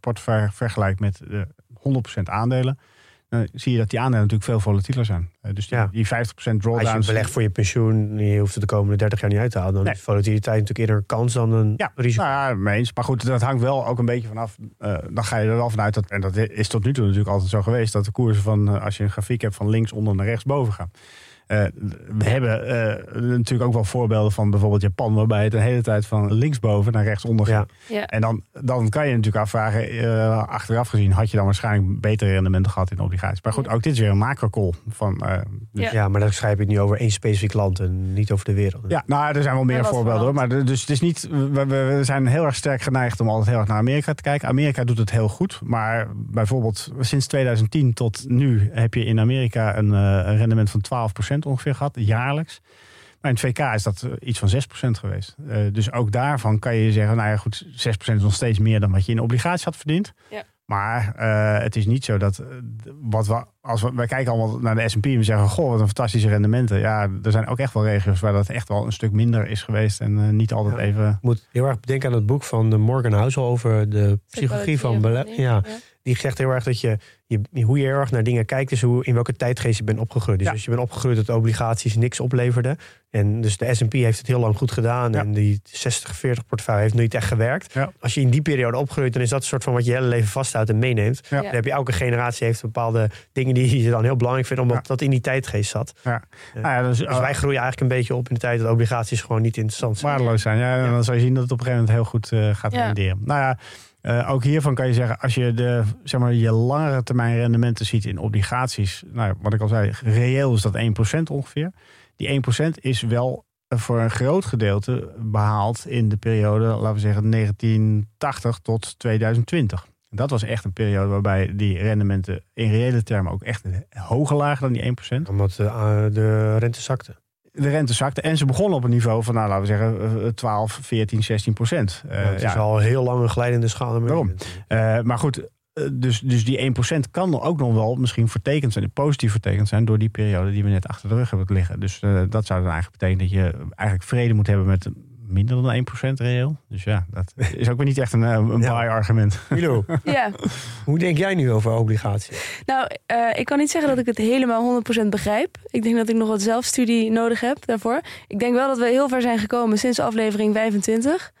portefeuille vergelijkt met de 100% aandelen, dan zie je dat die aandelen natuurlijk veel volatieler zijn. Eh, dus die, Ja. die 50% Als je drawdowns... belegt voor je pensioen, je hoeft het de komende 30 jaar niet uit te halen. Dan Nee. is volatiliteit natuurlijk eerder kans dan een Ja, risico. nou ja, mee eens. Maar goed, dat hangt wel ook een beetje vanaf. eh, dan ga je er wel vanuit dat, en dat is tot nu toe natuurlijk altijd zo geweest, dat de koersen van, eh, als je een grafiek hebt, van links onder naar rechts boven gaan. Eh, we hebben eh, natuurlijk ook wel voorbeelden van bijvoorbeeld Japan, waarbij het de hele tijd van linksboven naar rechtsonder ging. Ja. Ja. En dan, dan kan je natuurlijk afvragen, eh, achteraf gezien, had je dan waarschijnlijk betere rendementen gehad in obligaties. Maar goed, ook dit is weer een macro-call. Van, eh, dus Ja. Ja, maar dan schrijf je het nu over één specifiek land en niet over de wereld. Ja, nou, er zijn wel meer voorbeelden hoor. Maar dus het is niet. We, zijn heel erg sterk geneigd om altijd heel erg naar Amerika te kijken. Amerika doet het heel goed. Maar bijvoorbeeld sinds 2010 tot nu heb je in Amerika een, eh, een rendement van 12% ongeveer gehad, jaarlijks. Maar in het VK is dat eh, iets van 6% geweest. Eh, dus ook daarvan kan je zeggen, nou ja goed, 6% is nog steeds meer dan wat je in obligaties had verdiend. Ja. Maar eh, het is niet zo dat, wat we, als we, wij kijken allemaal naar de S&P en we zeggen, goh, wat een fantastische rendementen. Ja, er zijn ook echt wel regio's waar dat echt wel een stuk minder is geweest en niet altijd Ja. even... Ik moet heel erg denken aan het boek van de Morgan Housel over de psychologie van beleid. Ja, die zegt heel erg dat je, je hoe je heel erg naar dingen kijkt, is hoe, in welke tijdgeest je bent opgegroeid. Dus Ja. als je bent opgegroeid dat obligaties niks opleverden. En dus de S&P heeft het heel lang goed gedaan. Ja. En die 60-40 portefeuille heeft niet echt gewerkt. Ja. Als je in die periode opgroeit, dan is dat een soort van wat je hele leven vasthoudt en meeneemt. Ja. Dan heb je elke generatie heeft bepaalde dingen die je dan heel belangrijk vindt, omdat Ja. dat in die tijdgeest zat. Ja. Ja. Nou ja, dus, Dus wij groeien eigenlijk een beetje op in de tijd dat obligaties gewoon niet interessant zijn. waardeloos zijn. Ja, en dan zal je zien dat het op een gegeven moment heel goed eh, gaat Ja. renderen. Nou ja, eh, ook hiervan kan je zeggen, als je de, zeg maar, je langere termijn rendementen ziet in obligaties, nou, wat ik al zei, reëel is dat 1% ongeveer. Die 1% is wel voor een groot gedeelte behaald in de periode, laten we zeggen, 1980 tot 2020. Dat was echt een periode waarbij die rendementen in reële termen ook echt hoger lagen dan die 1%. Omdat eh, de rente zakte. De rente zakte en ze begonnen op een niveau van, nou, laten we zeggen, eh, 12, 14, 16 procent. Eh, Ja, het ja, is al heel lang een glijdende schaal. Daarom. Eh, maar goed, eh, dus, dus die 1% kan er ook nog wel misschien vertekend zijn, positief vertekend zijn door die periode die we net achter de rug hebben liggen. Dus eh, dat zou dan eigenlijk betekenen dat je eigenlijk vrede moet hebben met minder dan 1% reëel. Dus ja, dat is ook weer niet echt een, eh, een Ja. buy argument. Milo, Ja, hoe denk jij nu over obligaties? nou, eh, ik kan niet zeggen dat ik het helemaal 100% begrijp. Ik denk dat ik nog wat zelfstudie nodig heb daarvoor. Ik denk wel dat we heel ver zijn gekomen sinds aflevering 25.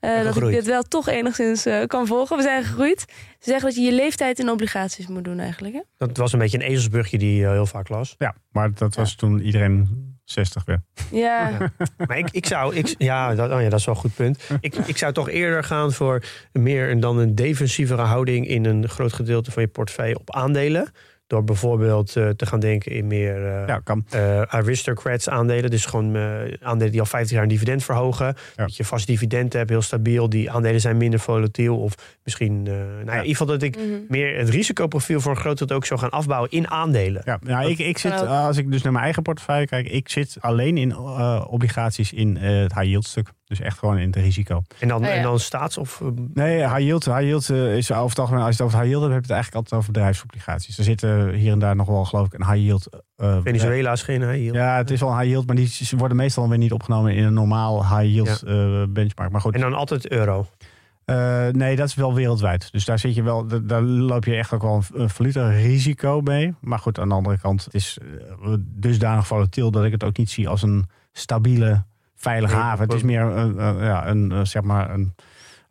Eh, dat ik dit wel toch enigszins eh, kan volgen. We zijn gegroeid. Ze zeggen dat je je leeftijd in obligaties moet doen eigenlijk. Hè? Dat was een beetje een ezelsbrugje die je heel vaak las. Ja, maar dat was toen iedereen 60 werd. Ja, Maar ik, ik zou, ik, ja, dat, oh ja, dat is wel een goed punt. Ik, ik zou toch eerder gaan voor meer dan een defensievere houding in een groot gedeelte van je portefeuille op aandelen. Door bijvoorbeeld eh, te gaan denken in meer eh, Ja, kan. eh, aristocrats aandelen. Dus gewoon aandelen die al 50 jaar een dividend verhogen. Ja. Dat je vast dividend hebt, heel stabiel. Die aandelen zijn minder volatiel. Of misschien, eh, nou ja, in ieder geval dat ik Mhm. meer het risicoprofiel voor een groot deel ook zou gaan afbouwen in aandelen. Ja, nou, ik, ik zit, als ik dus naar mijn eigen portefeuille kijk, ik zit alleen in eh, obligaties in eh, het high yield stuk. Dus echt gewoon in het risico. En dan, Oh ja. en dan staats- of eh, Nee, high yield, high yield eh, is over het algemeen, als je het over high yield hebt, heb je het eigenlijk altijd over bedrijfsobligaties. Er zitten hier en daar nog wel, geloof ik, een high yield. eh, Venezuela is geen high yield. Ja, het is wel een high yield, maar die ze worden meestal weer niet opgenomen in een normaal high yield eh, benchmark. Maar goed, En dan altijd euro. eh, nee, dat is wel wereldwijd. Dus daar zit je wel, da- daar loop je echt ook wel een, een valuta risico mee. Maar goed, aan de andere kant, het is dusdanig volatiel dat ik het ook niet zie als een stabiele, veilige Nee, haven. Het is meer een, een, ja, een, eh, zeg maar een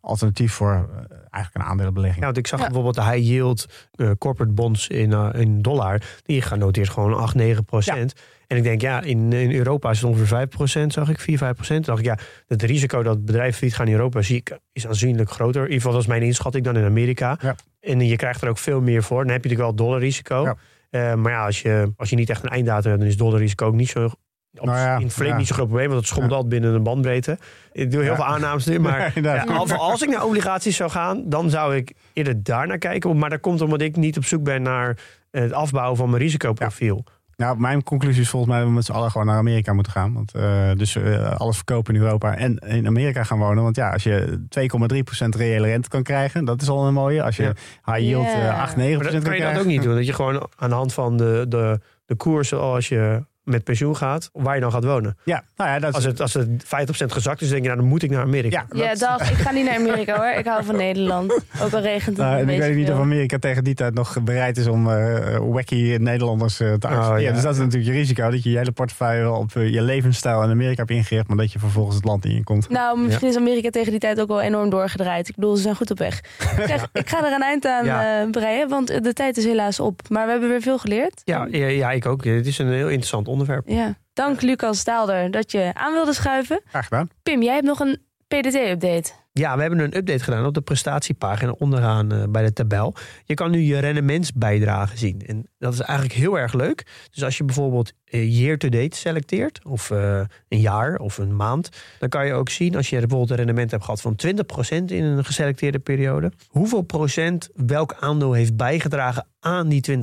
alternatief voor eh, eigenlijk een aandelenbelegging. Ja, want ik zag Ja. bijvoorbeeld de high yield eh, corporate bonds in, eh, in dollar. Die genoteerd gewoon 8, 9 procent. En ik denk, ja, in, in Europa is het ongeveer 5 procent, zag ik, 4, 5 procent. dacht ik, ja, het risico dat bedrijven failliet gaan in Europa zie ik, is aanzienlijk groter. In ieder geval, dat is mijn inschatting dan in Amerika. Ja. En je krijgt er ook veel meer voor. Dan heb je natuurlijk wel dollarrisico. Ja. Eh, maar ja als, je, als je niet echt een einddatum hebt, dan is dollarrisico ook niet zo... Op, Nou ja, in ja. niet zo'n groot probleem, want het schommelt Ja. altijd binnen een bandbreedte. Ik doe heel Ja. veel aannames nu, maar als, als ik naar obligaties zou gaan, dan zou ik eerder daar naar kijken. Maar dat komt omdat ik niet op zoek ben naar het afbouwen van mijn risicoprofiel. Nou, mijn conclusie is volgens mij dat we met z'n allen gewoon naar Amerika moeten gaan. Want, eh, dus eh, alles verkopen in Europa en in Amerika gaan wonen. Want ja, als je 2,3% reële rente kan krijgen, dat is al een mooie. Als je Ja. high yield Ja. eh 8, 9% Maar dat kan kan je dat krijgen. ook niet doen. Dat je gewoon aan de hand van de, de, de koers, zoals je met pensioen gaat, waar je dan gaat wonen. Ja, nou ja, dat is, Als het, als het 50% gezakt is, denk je, nou, dan moet ik naar Amerika. Ja, Ja, dag. Ik ga niet naar Amerika hoor. Ik hou van Nederland. Ook al regent het Nou, een en ik weet niet veel. of Amerika tegen die tijd nog bereid is om eh, wacky Nederlanders eh, te accepteren. ja. Dus dat is natuurlijk je risico. Dat je je hele portefeuille op eh, je levensstijl in Amerika hebt ingericht. Maar dat je vervolgens het land in je komt. Nou, misschien is Amerika tegen die tijd ook wel enorm doorgedraaid. Ik bedoel, ze zijn goed op weg. Zeg, ik ga er een eind aan Ja. eh, breien, want de tijd is helaas op. Maar we hebben weer veel geleerd. Ja, ja, ja, ik ook. Het is een heel interessant onderwerp. Ja. Dank Lucas Daalder dat je aan wilde schuiven. Graag gedaan. Pim, jij hebt nog een PDT-update. Ja, we hebben een update gedaan op de prestatiepagina onderaan eh, bij de tabel. Je kan nu je rendementsbijdrage zien. En dat is eigenlijk heel erg leuk. Dus als je bijvoorbeeld eh, year-to-date selecteert, of eh, een jaar of een maand, dan kan je ook zien als je bijvoorbeeld een rendement hebt gehad van 20% in een geselecteerde periode, hoeveel procent welk aandeel heeft bijgedragen aan die 20%.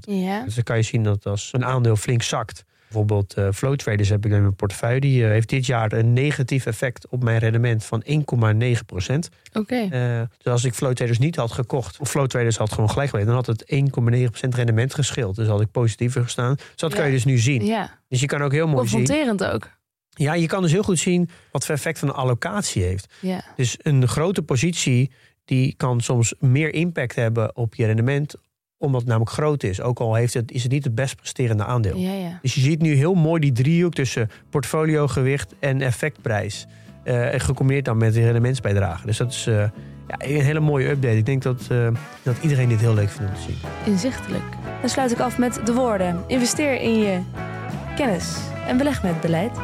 Ja. Dus dan kan je zien dat als een aandeel flink zakt. Bijvoorbeeld eh flow traders heb ik in mijn portefeuille. Die eh, heeft dit jaar een negatief effect op mijn rendement van 1,9 procent. Oké. Eh, dus als ik flow traders niet had gekocht, of flow traders had gewoon gelijk geweest, dan had het 1,9 procent rendement gescheeld. Dus had ik positiever gestaan. Dus dat kan je dus nu zien. Ja. Dus je kan ook heel mooi zien. Confronterend ook. Ja, je kan dus heel goed zien wat voor effect van een allocatie heeft. Ja. Dus een grote positie die kan soms meer impact hebben op je rendement, omdat het namelijk groot is. Ook al heeft het, is het niet het best presterende aandeel. Ja, ja. Dus je ziet nu heel mooi die driehoek tussen portfoliogewicht en effectprijs. En gecombineerd dan met de rendementsbijdrage. Dus dat is eh, ja, een hele mooie update. Ik denk dat, eh, dat iedereen dit heel leuk vindt om te zien. Inzichtelijk. Dan sluit ik af met de woorden. Investeer in je kennis en beleg met beleid.